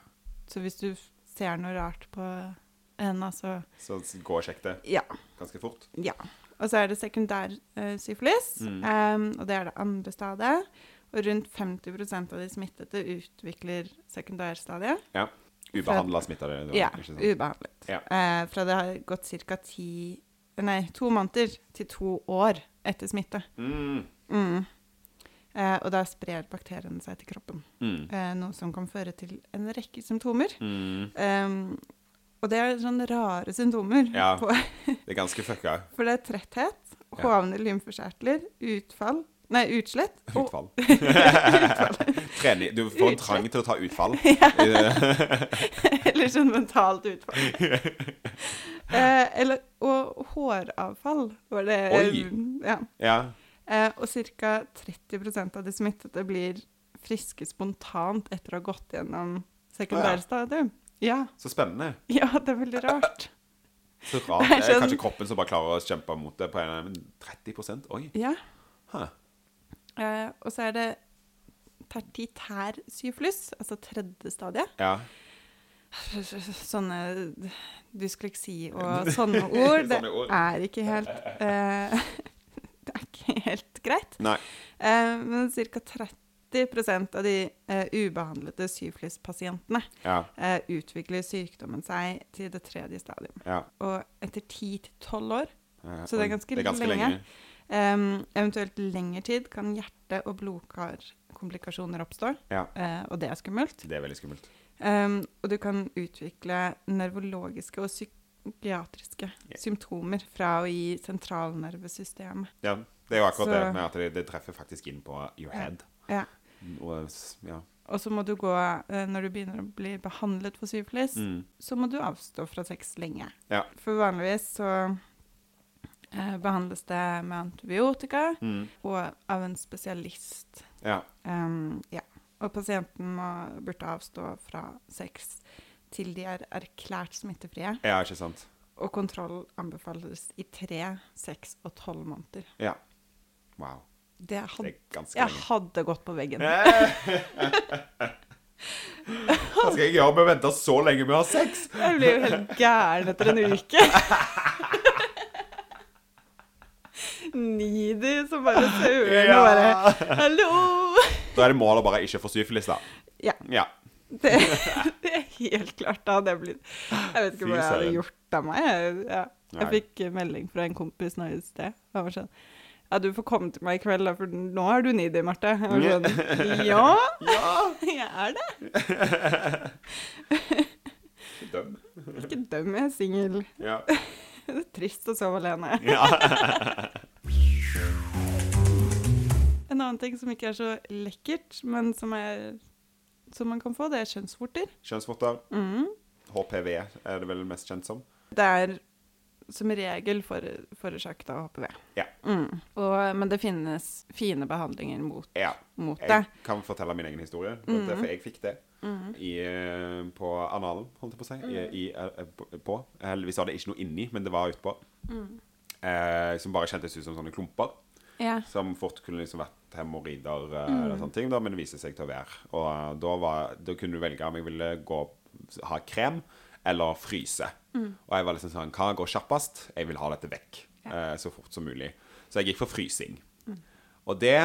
A: Så hvis du ser noe rart på henda, så
B: Så gå og sjekk det
A: ja.
B: ganske fort.
A: ja. Og så er det sekundær eh, syfilis,
B: Mm.
A: um, og det er det andre stadiet. Og rundt 50% av de smittede utvikler sekundærstadiet.
B: Ubehandla smitta det.
A: Ja, ubehandlet.
B: Ja.
A: Uh, fra det har gått ca. to måneder til to år etter smitte.
B: Mm.
A: Mm. Uh, og da sprer bakteriene seg til kroppen,
B: Mm.
A: Uh, noe som kan føre til en rekke symptomer.
B: Mm.
A: Um, og det er sånne rare symptomer.
B: Ja.
A: På,
B: Det er ganske fucka.
A: for det er tretthet, hovne lymfekjertler, utfall Nei, utslett. Og,
B: Utfall. Trening. Du får en trang til å ta utfall.
A: eller sånn mentalt utfall. eh, eller, og håravfall var det.
B: Oi.
A: Ja.
B: Ja.
A: Eh, og ca. 30% av de smittede blir friske spontant etter å ha gått gjennom sekundærstadium. Ja.
B: Så spennende.
A: ja, det er veldig rart.
B: Så rart.
A: Det er
B: Det
A: sånn-
B: kanskje kroppen som bare klarer å kjempe mot det på en men 30% Oi.
A: Ja.
B: Huh.
A: Eh, og så er det tertitær syflus, altså tredje stadie.
B: Ja.
A: Sånne dysleksi og sånne ord, det
B: Sånne ord.
A: er ikke helt eh, Det er ikke helt greit.
B: Nei.
A: Eh, men ca. 30 av de eh, ubehandlede syflispasientene
B: Ja.
A: eh, utvikler sykdommen seg til det tredje stadium.
B: ja.
A: Og etter 10-12 år, Så det er ganske
B: det er ganske
A: lenge.
B: lenge.
A: Um, eventuelt lengre tid, kan hjerte- og blodkarkomplikasjoner oppstå.
B: Ja.
A: Eh, og det er skummelt.
B: Det er veldig skummelt.
A: Um, og du kan utvikle nervologiske og psykiatriske
B: yeah.
A: symptomer fra å gi sentralnervesystemet.
B: Ja, det er jo akkurat
A: Så-
B: det med at det, det treffer faktisk inn på your head.
A: Ja.
B: Og, ja.
A: Og så må du gå, eh, når du begynner å bli behandlet for syfilis,
B: Mm.
A: så må du avstå fra sex lenge.
B: Ja.
A: For vanligvis så eh, behandles det med antibiotika
B: Mm.
A: og av en spesialist.
B: ja.
A: Um, ja. Og pasienten må, burde avstå fra sex til de er erklært smittefrie.
B: Ja, ikke sant.
A: Og kontroll anbefales i tre, seks og tolv måneder.
B: Ja. Wow.
A: Det hadde, jeg hadde gått på veggen.
B: Hva skal jeg gjøre med å vente så lenge med å ha sex?
A: Jeg blir jo helt gæren etter en uke. Needy som bare sauer og bare Hallo!
B: Da er det målet å bare ikke få syfilis, da.
A: Ja.
B: Ja.
A: Det, det er helt klart. Da hadde jeg blitt Jeg vet ikke hva jeg hadde gjort av meg. Jeg, ja. Jeg fikk melding fra en kompis nå i sted. Han var sånn Ja, du får komme til meg i kveld, da, for nå er du needy, Marte. Sånn Ja,
B: Ja!
A: jeg er det.
B: Døm.
A: Ikke døm, jeg er singel.
B: Ja.
A: Det er trist å sove alene.
B: ja.
A: En annen ting som ikke er så lekkert, men som, er, som man kan få, det er kjønnsvorter.
B: Kjønnsvorter.
A: Mm.
B: HPV er det vel mest kjent som.
A: Det er som regel for, forårsaket av HPV.
B: Ja.
A: Mm. Og, men det finnes fine behandlinger mot,
B: Ja.
A: mot det.
B: Jeg kan fortelle min egen historie.
A: Mm.
B: For jeg fikk det
A: Mm.
B: i, eh, på analen, holdt jeg på å si. I, i, eh, på- på. Heldigvis var det ikke noe inni, men det var utpå.
A: Mm.
B: Eh, som bare kjentes ut som sånne klumper.
A: Ja.
B: Som fort kunne liksom vært hemoroider eh,
A: Mm.
B: eller sånne ting, da, men det viste seg til å være. Og eh, da, var, da kunne du velge om jeg ville gå, ha krem eller fryse.
A: Mm.
B: Og jeg var liksom sånn Hva går kjappest? Jeg vil ha dette vekk eh, så fort som mulig. Så jeg gikk for frysing.
A: Mm.
B: Og det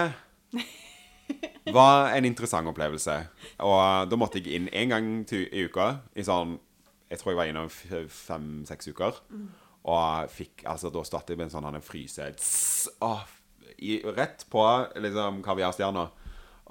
B: var en interessant opplevelse. Og da måtte jeg inn én gang i uka i sånn Jeg tror jeg var innom fem-seks uker. Og fikk altså Da startet jeg med en sånn han, fryse tss, åh, i, Rett på liksom kaviarstjerna.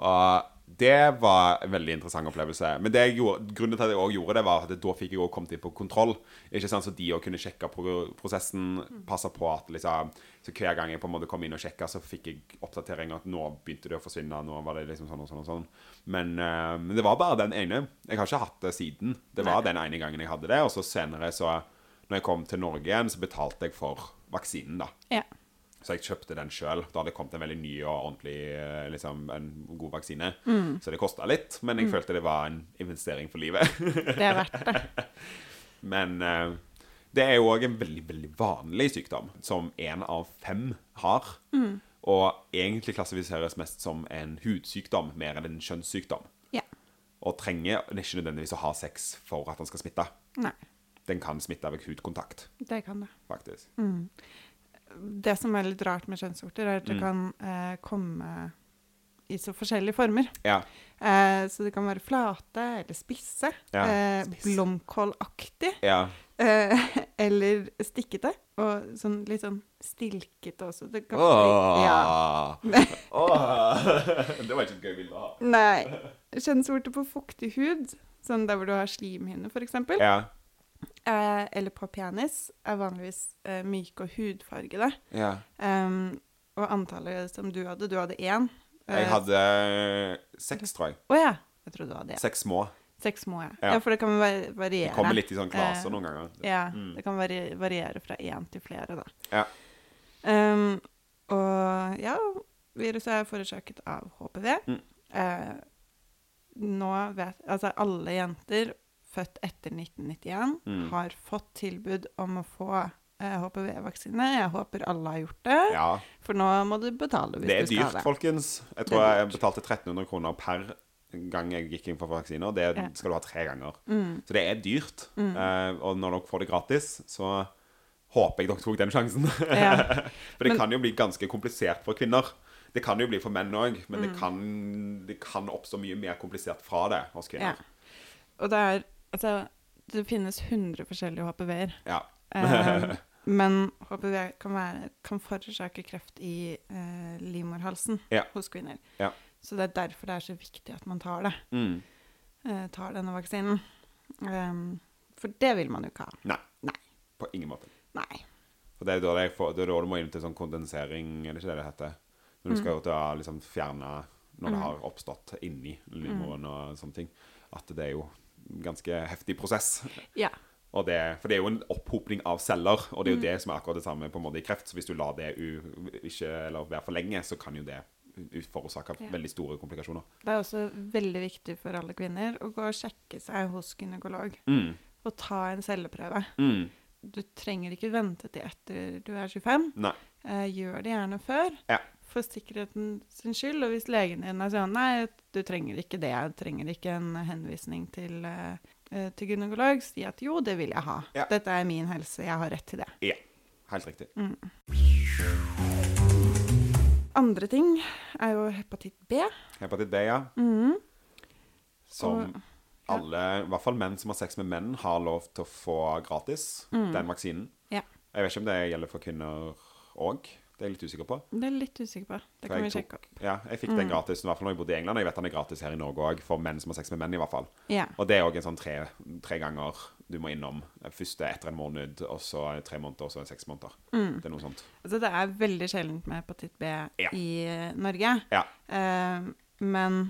B: Og det var en veldig interessant opplevelse. Men gjorde, grunnen til at jeg også gjorde det, var at da fikk jeg også kommet inn på kontroll. Ikke sant, Så de òg kunne sjekke prosessen, passe på at liksom Så hver gang jeg på en måte kom inn og sjekka, så fikk jeg oppdatering at nå begynte det å forsvinne. Nå var det liksom sånn og sånn og sånn. Men, øh, men det var bare den ene. Jeg har ikke hatt det siden. Det var den ene gangen jeg hadde det. Og så senere, så når jeg kom til Norge igjen, så betalte jeg for vaksinen, da.
A: ja.
B: Så jeg kjøpte den sjøl. Da hadde det kommet en veldig ny og ordentlig eh, liksom, en god vaksine.
A: Mm.
B: Så det kosta litt, men jeg følte det var en investering for livet.
A: Det er verdt det.
B: men eh, det er jo òg en veldig, veldig vanlig sykdom, som én av fem har.
A: Mm.
B: Og egentlig klassifiseres mest som en hudsykdom mer enn en kjønnssykdom.
A: Ja.
B: Og trenger ikke nødvendigvis å ha sex for at den skal smitte.
A: Nei,
B: Den kan smitte ved hudkontakt,
A: det kan det.
B: faktisk.
A: Det som er litt rart med kjønnsvorter, er at det
B: Mm.
A: kan eh, komme i så forskjellige former.
B: Ja.
A: Eh, så det kan være flate eller spisse.
B: Ja,
A: eh. Blomkålaktig.
B: ja.
A: Eh, eller stikkete. Og sånn litt sånn stilkete også. Det kan, ja.
B: Åh. Åh. Det var ikke et gøy bilde å ha.
A: Nei. Kjønnsvorter på fuktig hud, sånn der hvor du har slimhinne f.eks.,
B: Ja.
A: Eh, eller på penis, er vanligvis eh, myke og hudfargede.
B: ja.
A: Um, og antallet som du hadde Du hadde én. Eh,
B: Jeg hadde seks, tror jeg.
A: Å ja. Jeg trodde du hadde én.
B: Seks små.
A: Seks små, ja.
B: Ja.
A: ja. For det kan variere.
B: Det kommer litt i sånn klaser
A: Eh,
B: noen ganger.
A: Ja,
B: Mm.
A: det kan variere fra én til flere, da.
B: Ja.
A: Um, og ja, viruset er forårsaket av HPV.
B: Mm.
A: Eh, nå vet Altså, alle jenter født etter 1991
B: Mm.
A: har fått tilbud om å få eh, HPV-vaksine. Jeg håper alle har gjort det.
B: Ja,
A: For nå må du betale hvis
B: er
A: du skal
B: dyrt,
A: ha det.
B: folkens. Jeg tror
A: er
B: jeg betalte 1300 kroner per gang jeg gikk inn for vaksiner. Det
A: Ja.
B: skal du ha tre ganger.
A: Mm.
B: Så det er dyrt. Eh, og når dere får det gratis, så håper jeg dere tok den sjansen.
A: Ja.
B: for det
A: Men-
B: kan jo bli ganske komplisert for kvinner. Det kan jo bli for menn òg, men
A: Mm.
B: det, kan, det kan oppstå mye mer komplisert fra det hos
A: Ja.
B: kvinner.
A: Og det er Altså, det finnes 100 forskjellige HPV-er.
B: Ja.
A: Eh, men HPV kan, være, kan forårsake kreft i eh, livmorhalsen
B: Ja.
A: hos kvinner.
B: Ja.
A: Så det er derfor det er så viktig at man tar det.
B: Mm.
A: eh, tar denne vaksinen. Um, for det vil man jo ikke ha.
B: Nei.
A: Nei.
B: På ingen måte.
A: Nei.
B: For det er da, det, får, det er da du må inn til sånn kondensering, er det ikke det det heter? Når du skal da liksom fjerne når det
A: Mm.
B: har oppstått inni livmoren og sånne ting. At det er jo ganske heftig prosess.
A: Ja.
B: Det, for det er jo en opphopning av celler, og det er jo
A: Mm.
B: det som er akkurat det samme på en måte i kreft. Så hvis du lar det ikke, eller være for lenge, så kan jo det forårsake
A: Ja.
B: veldig store komplikasjoner.
A: Det er også veldig viktig for alle kvinner å gå og sjekke seg hos gynekolog
B: Mm.
A: og ta en celleprøve.
B: Mm.
A: Du trenger ikke vente til etter du er 25.
B: Nei.
A: Eh, gjør det gjerne før.
B: Ja.
A: For sikkerheten sin skyld. Og hvis legen din er sånn Nei, du trenger ikke det. Du trenger ikke en henvisning til, eh, eh, til gynekolog. Si at jo, det vil jeg ha.
B: Ja.
A: Dette er min helse. Jeg har rett til det.
B: Ja. Helt riktig.
A: Andre ting er jo hepatitt B.
B: Hepatitt B, ja.
A: Mm.
B: Som
A: Og- ja.
B: alle, i hvert fall menn som har sex med menn, har lov til å få gratis. Den vaksinen.
A: Mm. Ja.
B: Jeg vet ikke om det gjelder for kvinner òg. Det er jeg litt usikker på.
A: Det er litt usikker på. Det kan vi sjekke opp.
B: Ja, jeg fikk den gratis i hvert fall når jeg bodde i England. og Jeg vet den er gratis her i Norge òg, for menn som har sex med menn, i hvert fall.
A: Ja.
B: Og det er òg en sånn tre, tre ganger du må innom. Første etter en måned, og så tre måneder, og så seks måneder. Det er noe sånt.
A: Altså, det er veldig sjeldent med hepatitt B
B: Ja.
A: i eh, Norge.
B: Ja.
A: Eh, men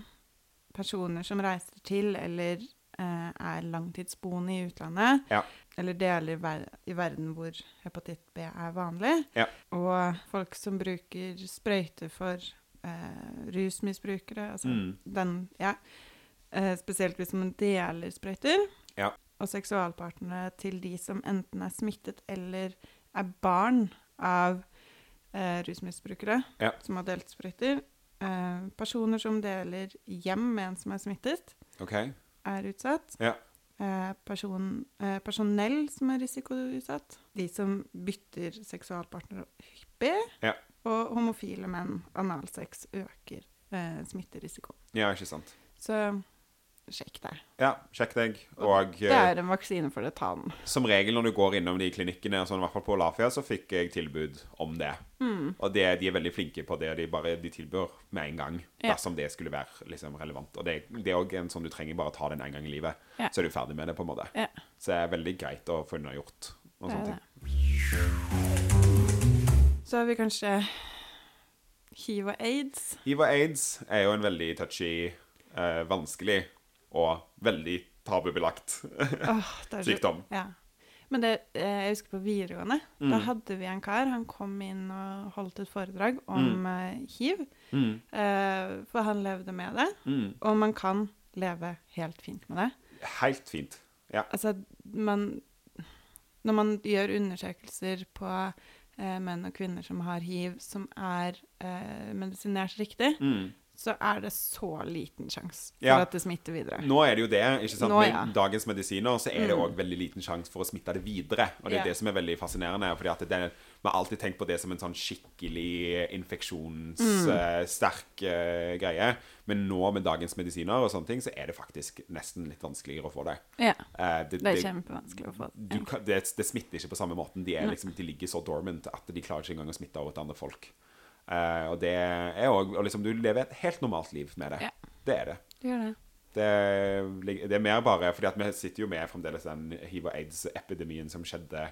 A: personer som reiser til eller eh, er langtidsboende i utlandet,
B: Ja.
A: Eller deler ver i verden hvor hepatitt B er vanlig,
B: Ja.
A: og folk som bruker sprøyter for eh, rusmisbrukere, altså
B: Mm.
A: den Ja. Eh, spesielt hvis man deler sprøyter.
B: Ja.
A: Og seksualpartnere til de som enten er smittet eller er barn av eh, rusmisbrukere
B: Ja.
A: som har delt sprøyter. Eh, personer som deler hjem med en som er smittet,
B: okay.
A: er utsatt.
B: Ja.
A: Eh, person, eh, personell som er risikoutsatt. De som bytter seksualpartner hyppig.
B: Ja.
A: Og homofile menn. Analsex øker eh, smitterisiko.
B: Ja, ikke sant.
A: Så sjekk deg.
B: Ja, sjekk deg. Og
A: Det
B: eh,
A: er en vaksine for det. Ta den.
B: som regel når du går innom de klinikkene, sånn, i hvert fall på Olafia, så fikk jeg tilbud om det.
A: Mm.
B: Og det, de er veldig flinke på det, de bare de tilbyr med en gang
A: Ja.
B: dersom det skulle være liksom, relevant. Og det, det er òg en sånn du trenger bare ta den en gang i livet,
A: Ja.
B: så er du ferdig med det, på en måte.
A: Ja.
B: Så det er veldig greit å få unnagjort og sånne ting.
A: Så har vi kanskje hiv og aids.
B: Hiv og aids er jo en veldig touchy, eh, vanskelig og veldig tabubelagt
A: oh,
B: sykdom.
A: Ja. Men det, eh, jeg husker på videregående. Da
B: Mm.
A: hadde vi en kar. Han kom inn og holdt et foredrag om mm. hiv.
B: Mm.
A: Eh, for han levde med det.
B: Mm.
A: Og man kan leve helt fint med det.
B: Helt fint. Ja.
A: Altså, man Når man gjør undersøkelser på eh, menn og kvinner som har hiv, som er eh, medisinert riktig,
B: Mm.
A: Så er det så liten sjanse for
B: Ja.
A: at det smitter videre.
B: Nå er det jo det. ikke sant?
A: Nå,
B: Med dagens medisiner så er det
A: Mm.
B: veldig liten sjanse for å smitte det videre. Og det er
A: Ja.
B: det som er veldig fascinerende. fordi at det, Vi har alltid tenkt på det som en sånn skikkelig
A: Mm.
B: infeksjonssterk greie. Men nå med dagens medisiner og sånne ting, så er det faktisk nesten litt vanskeligere å få det.
A: Ja.
B: uh, det,
A: Det er
B: det-
A: kjempevanskelig å få.
B: du, det, det smitter ikke på samme måten. De, er liksom, de ligger så dormant at de klarer ikke engang å smitte over til andre folk. Eh, og det er òg og liksom, Du lever et helt normalt liv med det.
A: Ja.
B: Det er det.
A: Det gjør det.
B: Det, det er mer bare fordi at vi sitter jo med fremdeles den hiv- og aids-epidemien som skjedde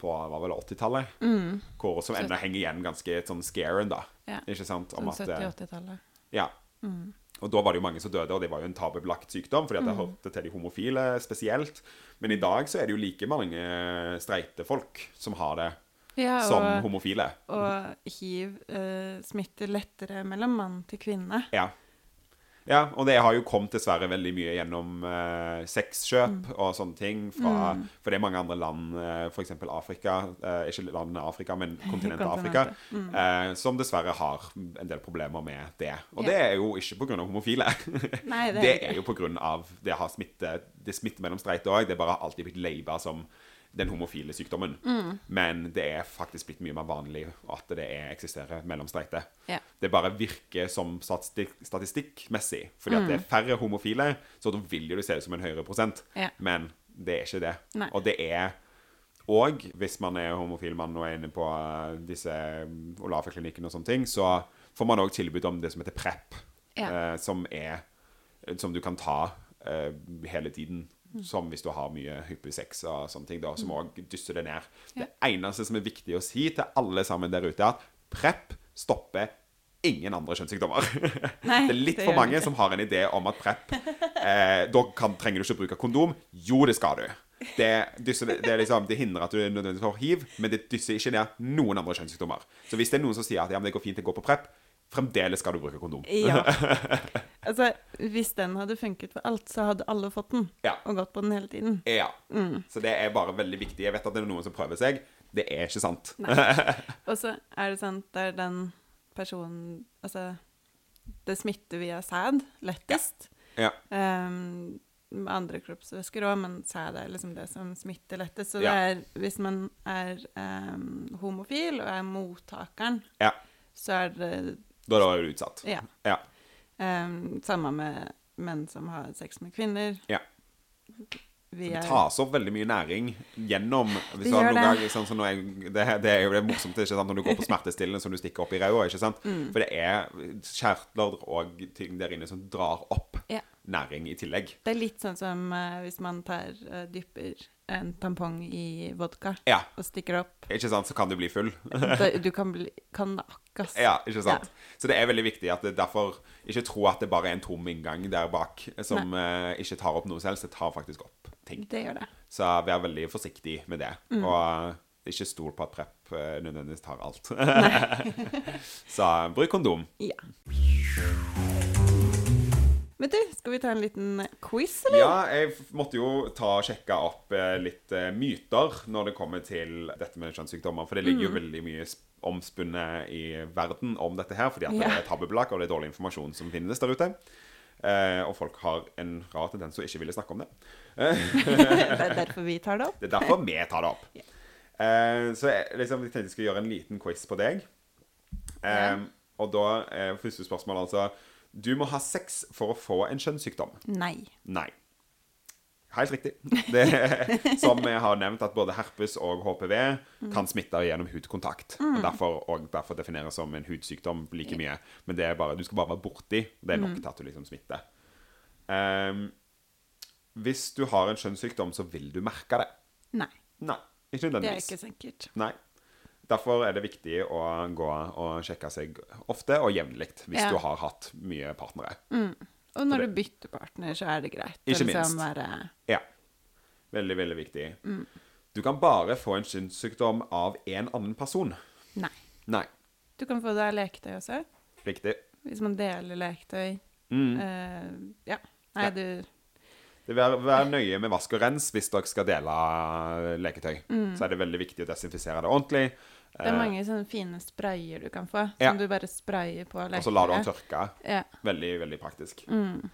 B: på var det, 80-tallet.
A: Mm.
B: Som ennå henger igjen ganske sånn scaren, da.
A: Ja.
B: Ikke sant? Om
A: Sånn
B: eh,
A: 70-80-tallet.
B: ja.
A: Mm.
B: Og da var det jo mange som døde, og det var jo en tabubelagt sykdom, fordi at det hørte til de homofile spesielt. Men i dag så er det jo like mange streite folk som har det
A: Ja,
B: som
A: og,
B: homofile.
A: og hiv eh, smitter lettere mellom mann til kvinne.
B: Ja. Ja, og det har jo kommet dessverre veldig mye gjennom eh, sexkjøp
A: Mm.
B: og sånne ting. Fra, For det er mange andre land, eh, f.eks. Afrika eh, Ikke landene Afrika, men kontinentet Afrika,
A: Mm.
B: eh, som dessverre har en del problemer med det. Og
A: Ja.
B: det er jo ikke pga. homofile.
A: Nei, det er
B: det er jo pga. det har smitte Det smitter mellom streite òg. Det bare alltid blitt laba som den homofile sykdommen.
A: Mm.
B: Men det er faktisk blitt mye mer vanlig at det er, eksisterer mellom streite.
A: Ja.
B: Det bare virker som statistikk, statistikkmessig. Fordi
A: Mm.
B: at det er færre homofile, så da vil jo det se ut som en høyere prosent.
A: Ja.
B: Men det er ikke det.
A: Nei.
B: Og det er Og hvis man er homofil mann og er inne på eh, disse Olafia-klinikkene og sånne ting, så får man òg tilbud om det som heter PREP.
A: Ja.
B: eh, som er Som du kan ta eh, hele tiden.
A: Mm.
B: Som hvis du har mye hyppig sex og sånne ting, da, som òg dysser det ned. Det eneste som er viktig å si til alle sammen der ute, er at PREP stopper ingen andre kjønnssykdommer.
A: Nei,
B: det er litt
A: det
B: for mange som har en idé om at PREP eh, Da kan, trenger du ikke bruke kondom. Jo, det skal du. Det, dysser, det, er liksom, det hindrer at du er nødvendigvis får hiv, men det dysser ikke ned noen andre kjønnssykdommer. Så hvis det er noen som sier at ja, det går fint å gå på PREP, fremdeles skal du bruke kondom.
A: Ja. Altså, hvis den hadde funket for alt, så hadde alle fått den.
B: Ja.
A: Og gått på den hele tiden.
B: Ja.
A: Mm.
B: Så det er bare veldig viktig. Jeg vet at det er noen som prøver seg. Det er ikke sant.
A: Og så er det sant, det er den personen Altså, det smitter via sæd lettest.
B: Ja.
A: Um, med andre kroppsvæsker òg, men sæd er liksom det som smitter lettest. Så det
B: Ja.
A: er, hvis man er um, homofil og er mottakeren,
B: Ja.
A: så er det
B: Da er du utsatt.
A: Ja.
B: Ja.
A: Um, samme med menn som har sex med kvinner.
B: Ja.
A: Vi
B: Det tas opp veldig mye næring gjennom
A: Det gjør det.
B: ganger, sånn jeg, det, det er jo det morsomt ikke sant, når du går på smertestillende som du stikker opp i ræva.
A: Mm.
B: For det er kjertler og ting der inne som drar opp
A: Ja.
B: næring i tillegg.
A: Det er litt sånn som uh, hvis man tar, uh, dypper en tampong i vodka
B: Ja,
A: og stikker opp.
B: ikke sant, så kan du bli full.
A: Du kan bli kan nakkes.
B: Ja, ikke sant?
A: Ja.
B: Så det er veldig viktig at det derfor ikke tro at det bare er en tom inngang der bak som uh, ikke tar opp noe selv. Det tar faktisk opp ting.
A: Det gjør det.
B: Så vær veldig forsiktig med det.
A: Mm.
B: Og eh, ikke stol på at prep uh, nødvendigvis tar alt. så bruk kondom.
A: Ja. Men du, skal vi ta en liten quiz, eller?
B: Ja, jeg måtte jo ta og sjekke opp eh, litt eh, myter når det kommer til dette med kjønnssykdommer. For det ligger jo
A: Mm.
B: veldig mye omspunnet i verden om dette her, fordi at det er tabubelagt og det er dårlig informasjon som finnes der ute. Eh, og folk har en rar tendens til å ikke ville snakke om det.
A: det er derfor vi tar det opp.
B: Det er derfor vi tar det opp. Eh, så jeg, liksom, jeg tenkte jeg skulle gjøre en liten quiz på deg. Eh. Og da er første spørsmål altså Du må ha sex for å få en kjønnssykdom.
A: Nei.
B: Nei. Helt riktig. Det, som vi har nevnt, at både herpes og HPV kan smitte gjennom hudkontakt. Og derfor, og derfor defineres som en hudsykdom like mye. Men det er bare, du skal bare være borti. Det er nok til at du liksom smitter. Um, hvis du har en kjønnssykdom, så vil du merke det.
A: Nei.
B: Nei, ikke
A: Det er ikke sikkert.
B: Nei. Derfor er det viktig å gå og sjekke seg ofte og jevnlig hvis
A: Ja.
B: du har hatt mye partnere.
A: Og når du bytter partner, så er det greit.
B: Ikke
A: liksom
B: minst.
A: Være,
B: Ja. Veldig, veldig viktig.
A: Mm.
B: Du kan bare få en kjønnssykdom av en annen person.
A: nei.
B: Nei.
A: Du kan få det av leketøy også.
B: Riktig.
A: Hvis man deler leketøy.
B: Mm.
A: Uh, ja. Nei,
B: Ja.
A: du
B: Vær, vær nøye med vask og rens hvis dere skal dele leketøy. Så er det veldig viktig å desinfisere det ordentlig.
A: Det er
B: Eh,
A: mange sånne fine sprayer du kan få,
B: Ja.
A: som du bare sprayer på leketøyet.
B: og så lar du den tørke.
A: Ja.
B: Veldig, veldig praktisk.
A: Mm.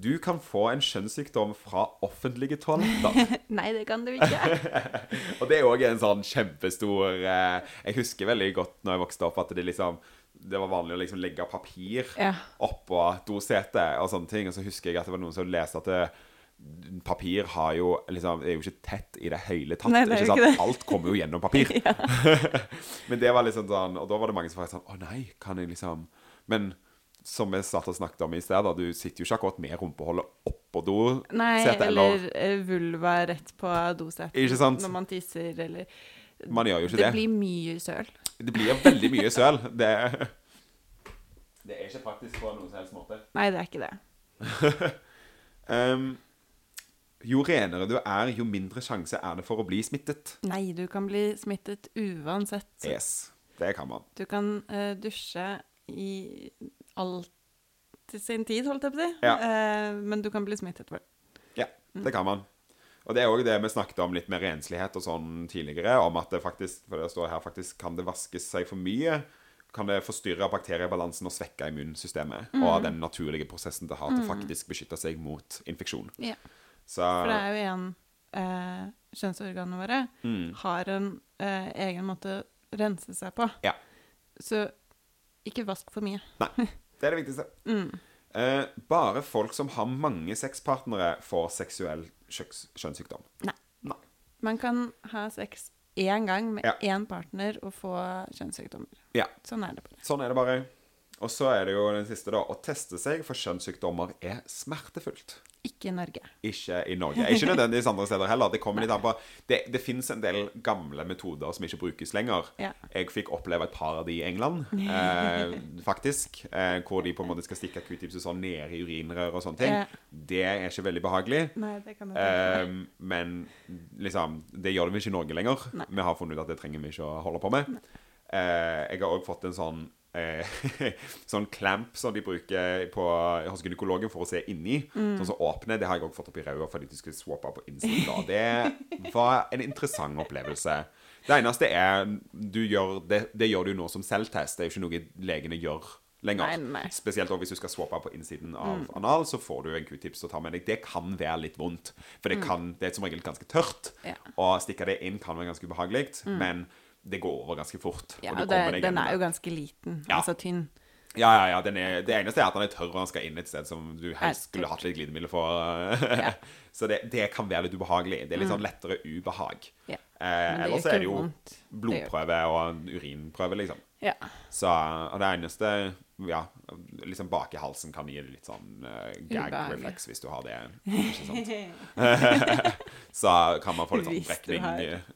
B: Du kan få en kjønnssykdom fra offentlige toaletter.
A: Nei, det kan du ikke.
B: Og det er òg en sånn kjempestor eh, Jeg husker veldig godt når jeg vokste opp, at det liksom det var vanlig å liksom legge papir
A: Ja.
B: oppå dosetet og sånne ting. Og så husker jeg at det var noen som leste at det, papir har jo liksom, er jo ikke tett i det hele tatt.
A: Nei, det
B: ikke sant?
A: ikke det.
B: Alt kommer jo gjennom papir. Men det var liksom sånn Og da var det mange som var sånn Å nei, kan jeg liksom Men som vi snakket om i sted, da, du sitter jo ikke akkurat med rumpeholdet oppå dosetet.
A: Nei, eller eller vulva rett på
B: dosetet
A: når man tisser, eller
B: Man gjør jo ikke
A: Det
B: det.
A: blir mye søl.
B: Det blir veldig mye søl. Det, det er ikke praktisk på noen som helst måte.
A: Nei, det er ikke det.
B: Um, jo renere du er, jo mindre sjanse er det for å bli smittet.
A: Nei, du kan bli smittet uansett.
B: Yes, det kan man.
A: Du kan uh, dusje i alt til sin tid, holdt jeg på å si.
B: Ja.
A: Uh, men du kan bli smittet for det.
B: Ja, det kan man. Og det er òg det vi snakket om litt med renslighet og sånn tidligere, om at det faktisk For det står her faktisk kan det vaskes seg for mye. Kan det forstyrre bakteriebalansen og svekke immunsystemet og den naturlige prosessen det har til faktisk beskytte seg mot infeksjon.
A: Ja.
B: Så
A: For det er jo en eh, Kjønnsorganene våre
B: mm,
A: har en eh, egen måte å rense seg på.
B: Ja.
A: Så ikke vask for mye. Nei.
B: Det er det viktigste.
A: Mm.
B: Eh, bare folk som har mange sexpartnere, får seksuell kjønnssykdom. Nei. Nei.
A: Man kan ha sex én gang med
B: Ja.
A: én partner og få kjønnssykdommer.
B: Ja.
A: Sånn er det bare.
B: Sånn er det bare. Og så er det jo den siste, da. Å teste seg for kjønnssykdommer er smertefullt.
A: Ikke i Norge.
B: Ikke i Norge. Ikke nødvendigvis andre steder heller. Det kommer litt an på Det, det fins en del gamle metoder som ikke brukes lenger.
A: Ja.
B: Jeg fikk oppleve et par av de i England, eh, faktisk. Eh, hvor de på en måte skal stikke q-tipset sånn ned i urinrør og sånne ting.
A: Ja.
B: Det er ikke veldig behagelig.
A: Nei, det kan det.
B: Eh, men liksom, det gjør det ikke i Norge lenger.
A: Nei.
B: Vi har funnet ut at det trenger vi ikke å holde på med. Eh, jeg har òg fått en sånn sånn clamp som de bruker på, hos gynekologen for å se inni.
A: Mm.
B: Sånn som åpner. Det har jeg òg fått opp i ræva fordi de skulle swappe på innsiden. Det var en interessant opplevelse. Det eneste er du gjør, det, det gjør du nå som selvtest. Det er jo ikke noe legene gjør lenger.
A: Nei, nei.
B: Spesielt hvis du skal swappe på innsiden av
A: Mm.
B: anal, så får du en q-tips å ta med deg. Det kan være litt vondt, for
A: Mm.
B: det, kan, det er som regel ganske tørt.
A: Ja.
B: Og stikke det inn kan være ganske ubehagelig, men det går over ganske fort.
A: Ja,
B: og
A: og det, den er jo ganske liten.
B: Ja.
A: Altså tynn.
B: Ja, ja, ja. Den er, det eneste er at den er tørr, og den skal inn et sted som du helst skulle hatt litt glidemiddel for.
A: Ja.
B: Så det, det kan være litt ubehagelig. Det er litt sånn lettere ubehag.
A: Ja.
B: Eh, ellers er det jo
A: vondt.
B: Blodprøve og urinprøve, liksom.
A: Ja.
B: Så og det eneste Ja, liksom bak i halsen kan gi litt sånn uh, gag reflex hvis du har det. Ikke sant? så kan man få litt sånn brekning.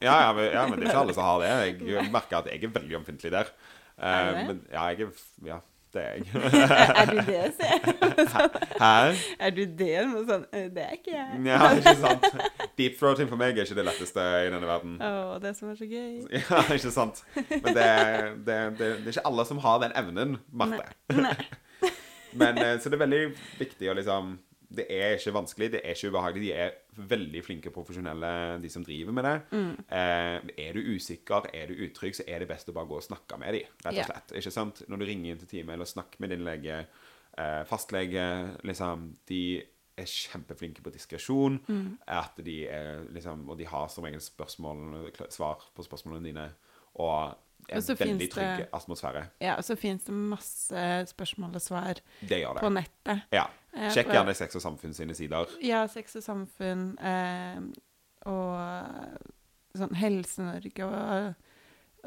B: Ja, ja, men, ja, men det er ikke alle som har det. Jeg merker at jeg er veldig omfintlig der.
A: Uh,
B: men ja, jeg er Ja, jeg.
A: Er du det, se?
B: Hæ?
A: Er du det? Noe sånn, «Eh, Det er ikke jeg.
B: Ja, ikke sant? Deep throating for meg er ikke det letteste i denne verden.
A: Å, det som er så gøy.
B: Ja, ikke sant? Men det, det, det, det er ikke alle som har den evnen, Marte. Men, eh, så det er veldig viktig å liksom Det er ikke vanskelig, det er ikke ubehagelig. De er veldig flinke profesjonelle, de som driver med det. Eh, er du usikker, er du utrygg, så er det best å bare gå og snakke med dem, rett og slett. Ikke sant? Når du ringer inn til time eller snakker med din lege, eh, fastlege, liksom De er kjempeflinke på diskresjon. At de er liksom Og de har som regel spørsmål, svar på spørsmålene dine. Og en veldig trygg atmosfære.
A: Ja, og så fins det masse spørsmål og svar
B: Det det.
A: på nettet.
B: Ja.
A: Eh,
B: Sjekk gjerne Sex og Samfunn sine sider.
A: Ja, Sex og Samfunn eh, og sånn Helse-Norge og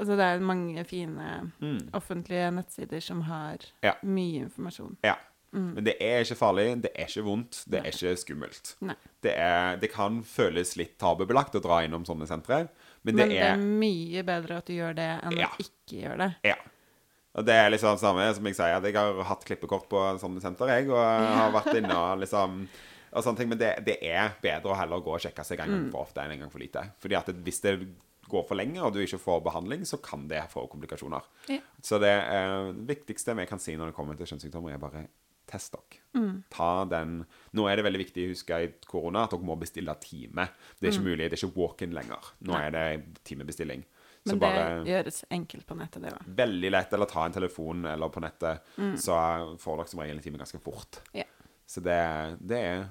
A: Altså det er mange fine
B: Mm.
A: offentlige nettsider som har
B: Ja.
A: mye informasjon.
B: Ja. Men det er ikke farlig, det er ikke vondt, det er ikke skummelt. Det, er, det kan føles litt tabubelagt å dra innom sånne sentre, men det
A: Men det
B: er
A: er mye bedre at du gjør det enn
B: Ja.
A: å ikke gjøre det.
B: Ja. Og det er liksom samme som jeg sier, at jeg har hatt klippekort på sånne senter, jeg, og har vært inne og liksom og sånne ting, Men det, det er bedre å heller gå og sjekke seg en
A: Mm.
B: gang for ofte enn en gang for lite. Fordi at hvis det går for lenge, og du ikke får behandling, så kan det få komplikasjoner.
A: Ja.
B: Så det eh, viktigste vi kan si når det kommer til kjønnssykdommer, er bare test dere.
A: Mm.
B: Ta den Nå er det veldig viktig å huske i korona at dere må bestille time. Det er ikke mulig, det er ikke walk-in lenger. Nå
A: Mm. Nei.
B: er det timebestilling.
A: Men
B: bare
A: det gjøres enkelt på nettet, det òg.
B: veldig lett, eller ta en telefon eller på nettet, så får dere som regel en time ganske fort.
A: Ja.
B: Så det, det er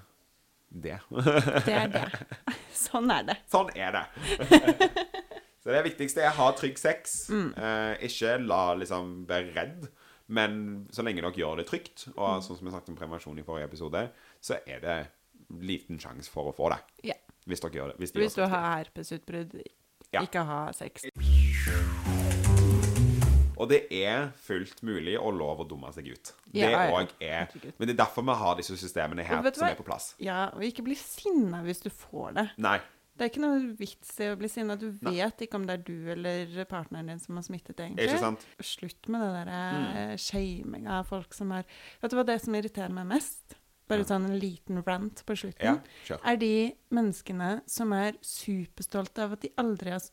B: det.
A: Det er det. Sånn er det.
B: sånn er det. så det viktigste er å ha trygg sex. Eh, ikke la liksom være redd, men så lenge dere gjør det trygt, og sånn som vi snakket om prevensjon i forrige episode, så er det liten sjanse for å få det.
A: Ja.
B: Hvis dere gjør det. Hvis, de
A: Hvis du har herpesutbrudd,
B: Ja.
A: ikke ha sex.
B: Og det er fullt mulig og lov å dumme seg ut. Det
A: Ja, ja.
B: er Men det er derfor vi har disse systemene her som
A: hva?
B: er på plass.
A: Ja, og ikke bli sinna hvis du får det.
B: Nei.
A: Det er ikke noe vits i å bli sinna. Du vet ikke om det er du eller partneren din som har smittet, egentlig.
B: Ikke sant?
A: Slutt med det der mm. shaminga av folk som er Vet du hva det som irriterer meg mest? Bare sånn en liten rant på slutten,
B: kjør.
A: er de menneskene som er superstolte av at de aldri har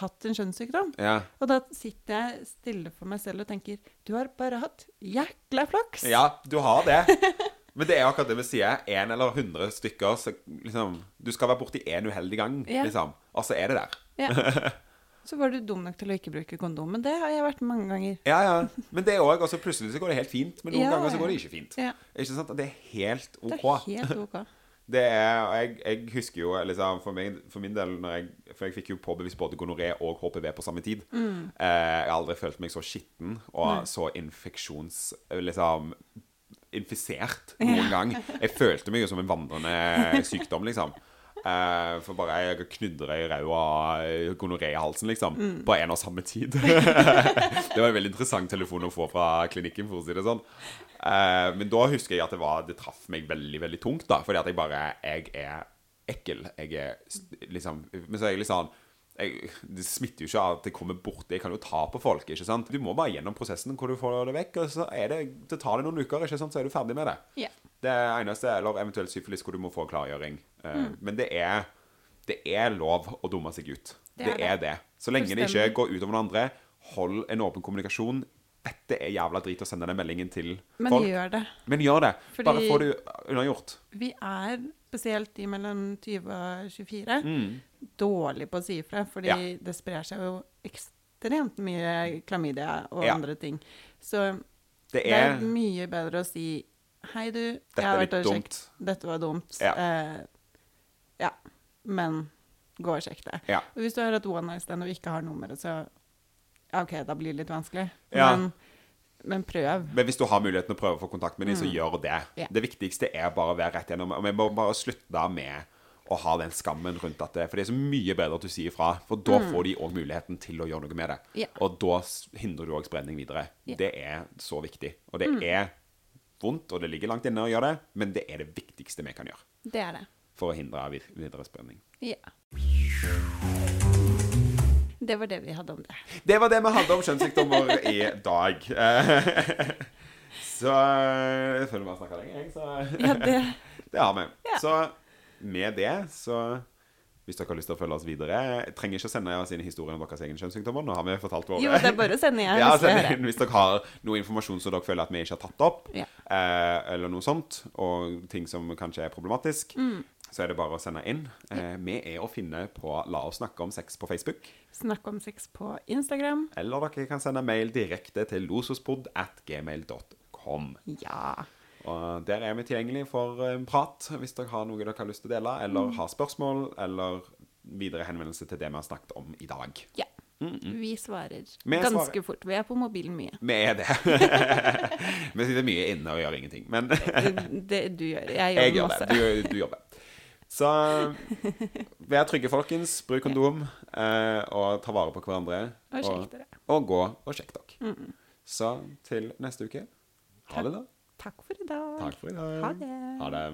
A: hatt en kjønnssykdom.
B: Ja.
A: Og da sitter jeg stille for meg selv og tenker Du har bare hatt jækla flaks.
B: ja, du har det. Men det er jo akkurat det vi sier. Én eller hundre stykker. Så liksom, du skal være borti én uheldig gang,
A: Ja.
B: liksom. Og så er det der.
A: Ja. Så var du dum nok til å ikke bruke kondom. Men det har jeg vært mange ganger.
B: Ja, ja. Men det òg altså, Plutselig så går det helt fint, men noen
A: Ja,
B: ganger så går det ikke fint.
A: Ja,
B: Ikke sant? Det er helt OK.
A: det er helt OK.
B: Det er, jeg, jeg husker jo liksom, for, meg, for min del når jeg, For jeg fikk jo påbevist både gonoré og HPV på samme tid.
A: Mm.
B: Eh, jeg har aldri følt meg så skitten og så infeksjons... Liksom infisert noen gang. Jeg følte meg jo som en vandrende sykdom, liksom. Eh, for bare jeg knudre i ræva og gonoré i halsen, liksom.
A: Mm.
B: På en og samme tid. det var en veldig interessant telefon å få fra klinikken, for å si det sånn. Eh, men da husker jeg at det, var, det traff meg veldig, veldig tungt, da. Fordi at jeg bare Jeg er ekkel. Jeg er liksom Men så er jeg litt sånn jeg, det smitter jo ikke av at det kommer borti. Jeg kan jo ta på folk. ikke sant? Du må bare gjennom prosessen hvor du får det vekk. Og så er det, det tar det noen uker, ikke sant? så er du ferdig med det.
A: Yeah.
B: Det er eneste, eller eventuelt syfilis hvor du må få klargjøring. Eh,
A: Mm.
B: Men det er, det er lov å dumme seg ut.
A: Det
B: Det,
A: er
B: er det. Så lenge det ikke går utover noen andre, hold en åpen kommunikasjon. Dette er jævla drit å sende den meldingen til
A: Men
B: folk.
A: gjør det.
B: Men gjør det.
A: Fordi-
B: Bare få det unnagjort.
A: Vi er, spesielt de mellom 20 og 24,
B: Mm.
A: dårlige på å si ifra. Fordi
B: Ja.
A: det sprer seg jo ekstremt mye klamydia og
B: Ja.
A: andre ting. Så
B: Det
A: det er
B: er
A: mye bedre å si Hei, du.
B: Dette
A: jeg har
B: er
A: vært og
B: dumt.
A: sjekket. Dette var dumt.
B: Ja.
A: Eh, ja. Men gå og sjekk det. Og hvis du har et one night stand og ikke har nummeret, så OK, da blir det litt vanskelig.
B: Ja.
A: Men, men prøv.
B: Men hvis du har muligheten å prøve å få kontakt med dem, så gjør det.
A: Yeah.
B: Det viktigste er bare å være rett gjennom. Og vi må bare slutte med å ha den skammen rundt at det For det er så mye bedre at du sier ifra, for da får de òg muligheten til å gjøre noe med det.
A: Yeah.
B: Og da hindrer du òg spredning videre.
A: Yeah.
B: Det er så viktig. Og det er vondt, og det ligger langt inne å gjøre det, men det er det viktigste vi kan gjøre
A: Det er det.
B: for å hindre videre spredning.
A: Ja. Det var det vi hadde om det.
B: Det var det vi hadde om kjønnssykdommer i dag. Så Jeg føler vi har snakka lenge, jeg. Så
A: Ja, det
B: Det har vi.
A: Ja.
B: Så med det, så hvis dere har lyst til å følge oss videre jeg Trenger ikke å sende oss inn historien om deres egne kjønnssykdommer. Nå har vi fortalt våre.
A: Jo, det er bare å sende igjen.
B: ja, send hvis dere har noe informasjon som dere føler at vi ikke har tatt opp,
A: Ja.
B: eh, eller noe sånt, og ting som kanskje er problematisk,
A: Mm.
B: Så er det bare å sende inn. Eh, vi er å finne på La oss snakke om sex på Facebook.
A: Snakk om sex på Instagram.
B: Eller dere kan sende mail direkte til losospod at gmail.com.
A: Ja.
B: Og der er vi tilgjengelig for en prat hvis dere har noe dere har lyst til å dele, eller har spørsmål, eller videre henvendelse til det vi har snakket om i dag.
A: ja. Vi svarer
B: Vi
A: ganske
B: svarer.
A: fort. Vi er på mobilen mye.
B: Vi er det. vi sitter mye inne og gjør ingenting. Men
A: Det du gjør. Jeg
B: jeg
A: jobber
B: gjør
A: masse.
B: det. Du, du jobber. Så vær trygge, folkens. Bruk kondom. Eh, og ta vare på hverandre.
A: Og sjekk dere.
B: og gå og sjekk dere. Så til neste uke. Ha det, da.
A: Takk for i dag.
B: Takk for i dag.
A: Ha det.
B: Ha det.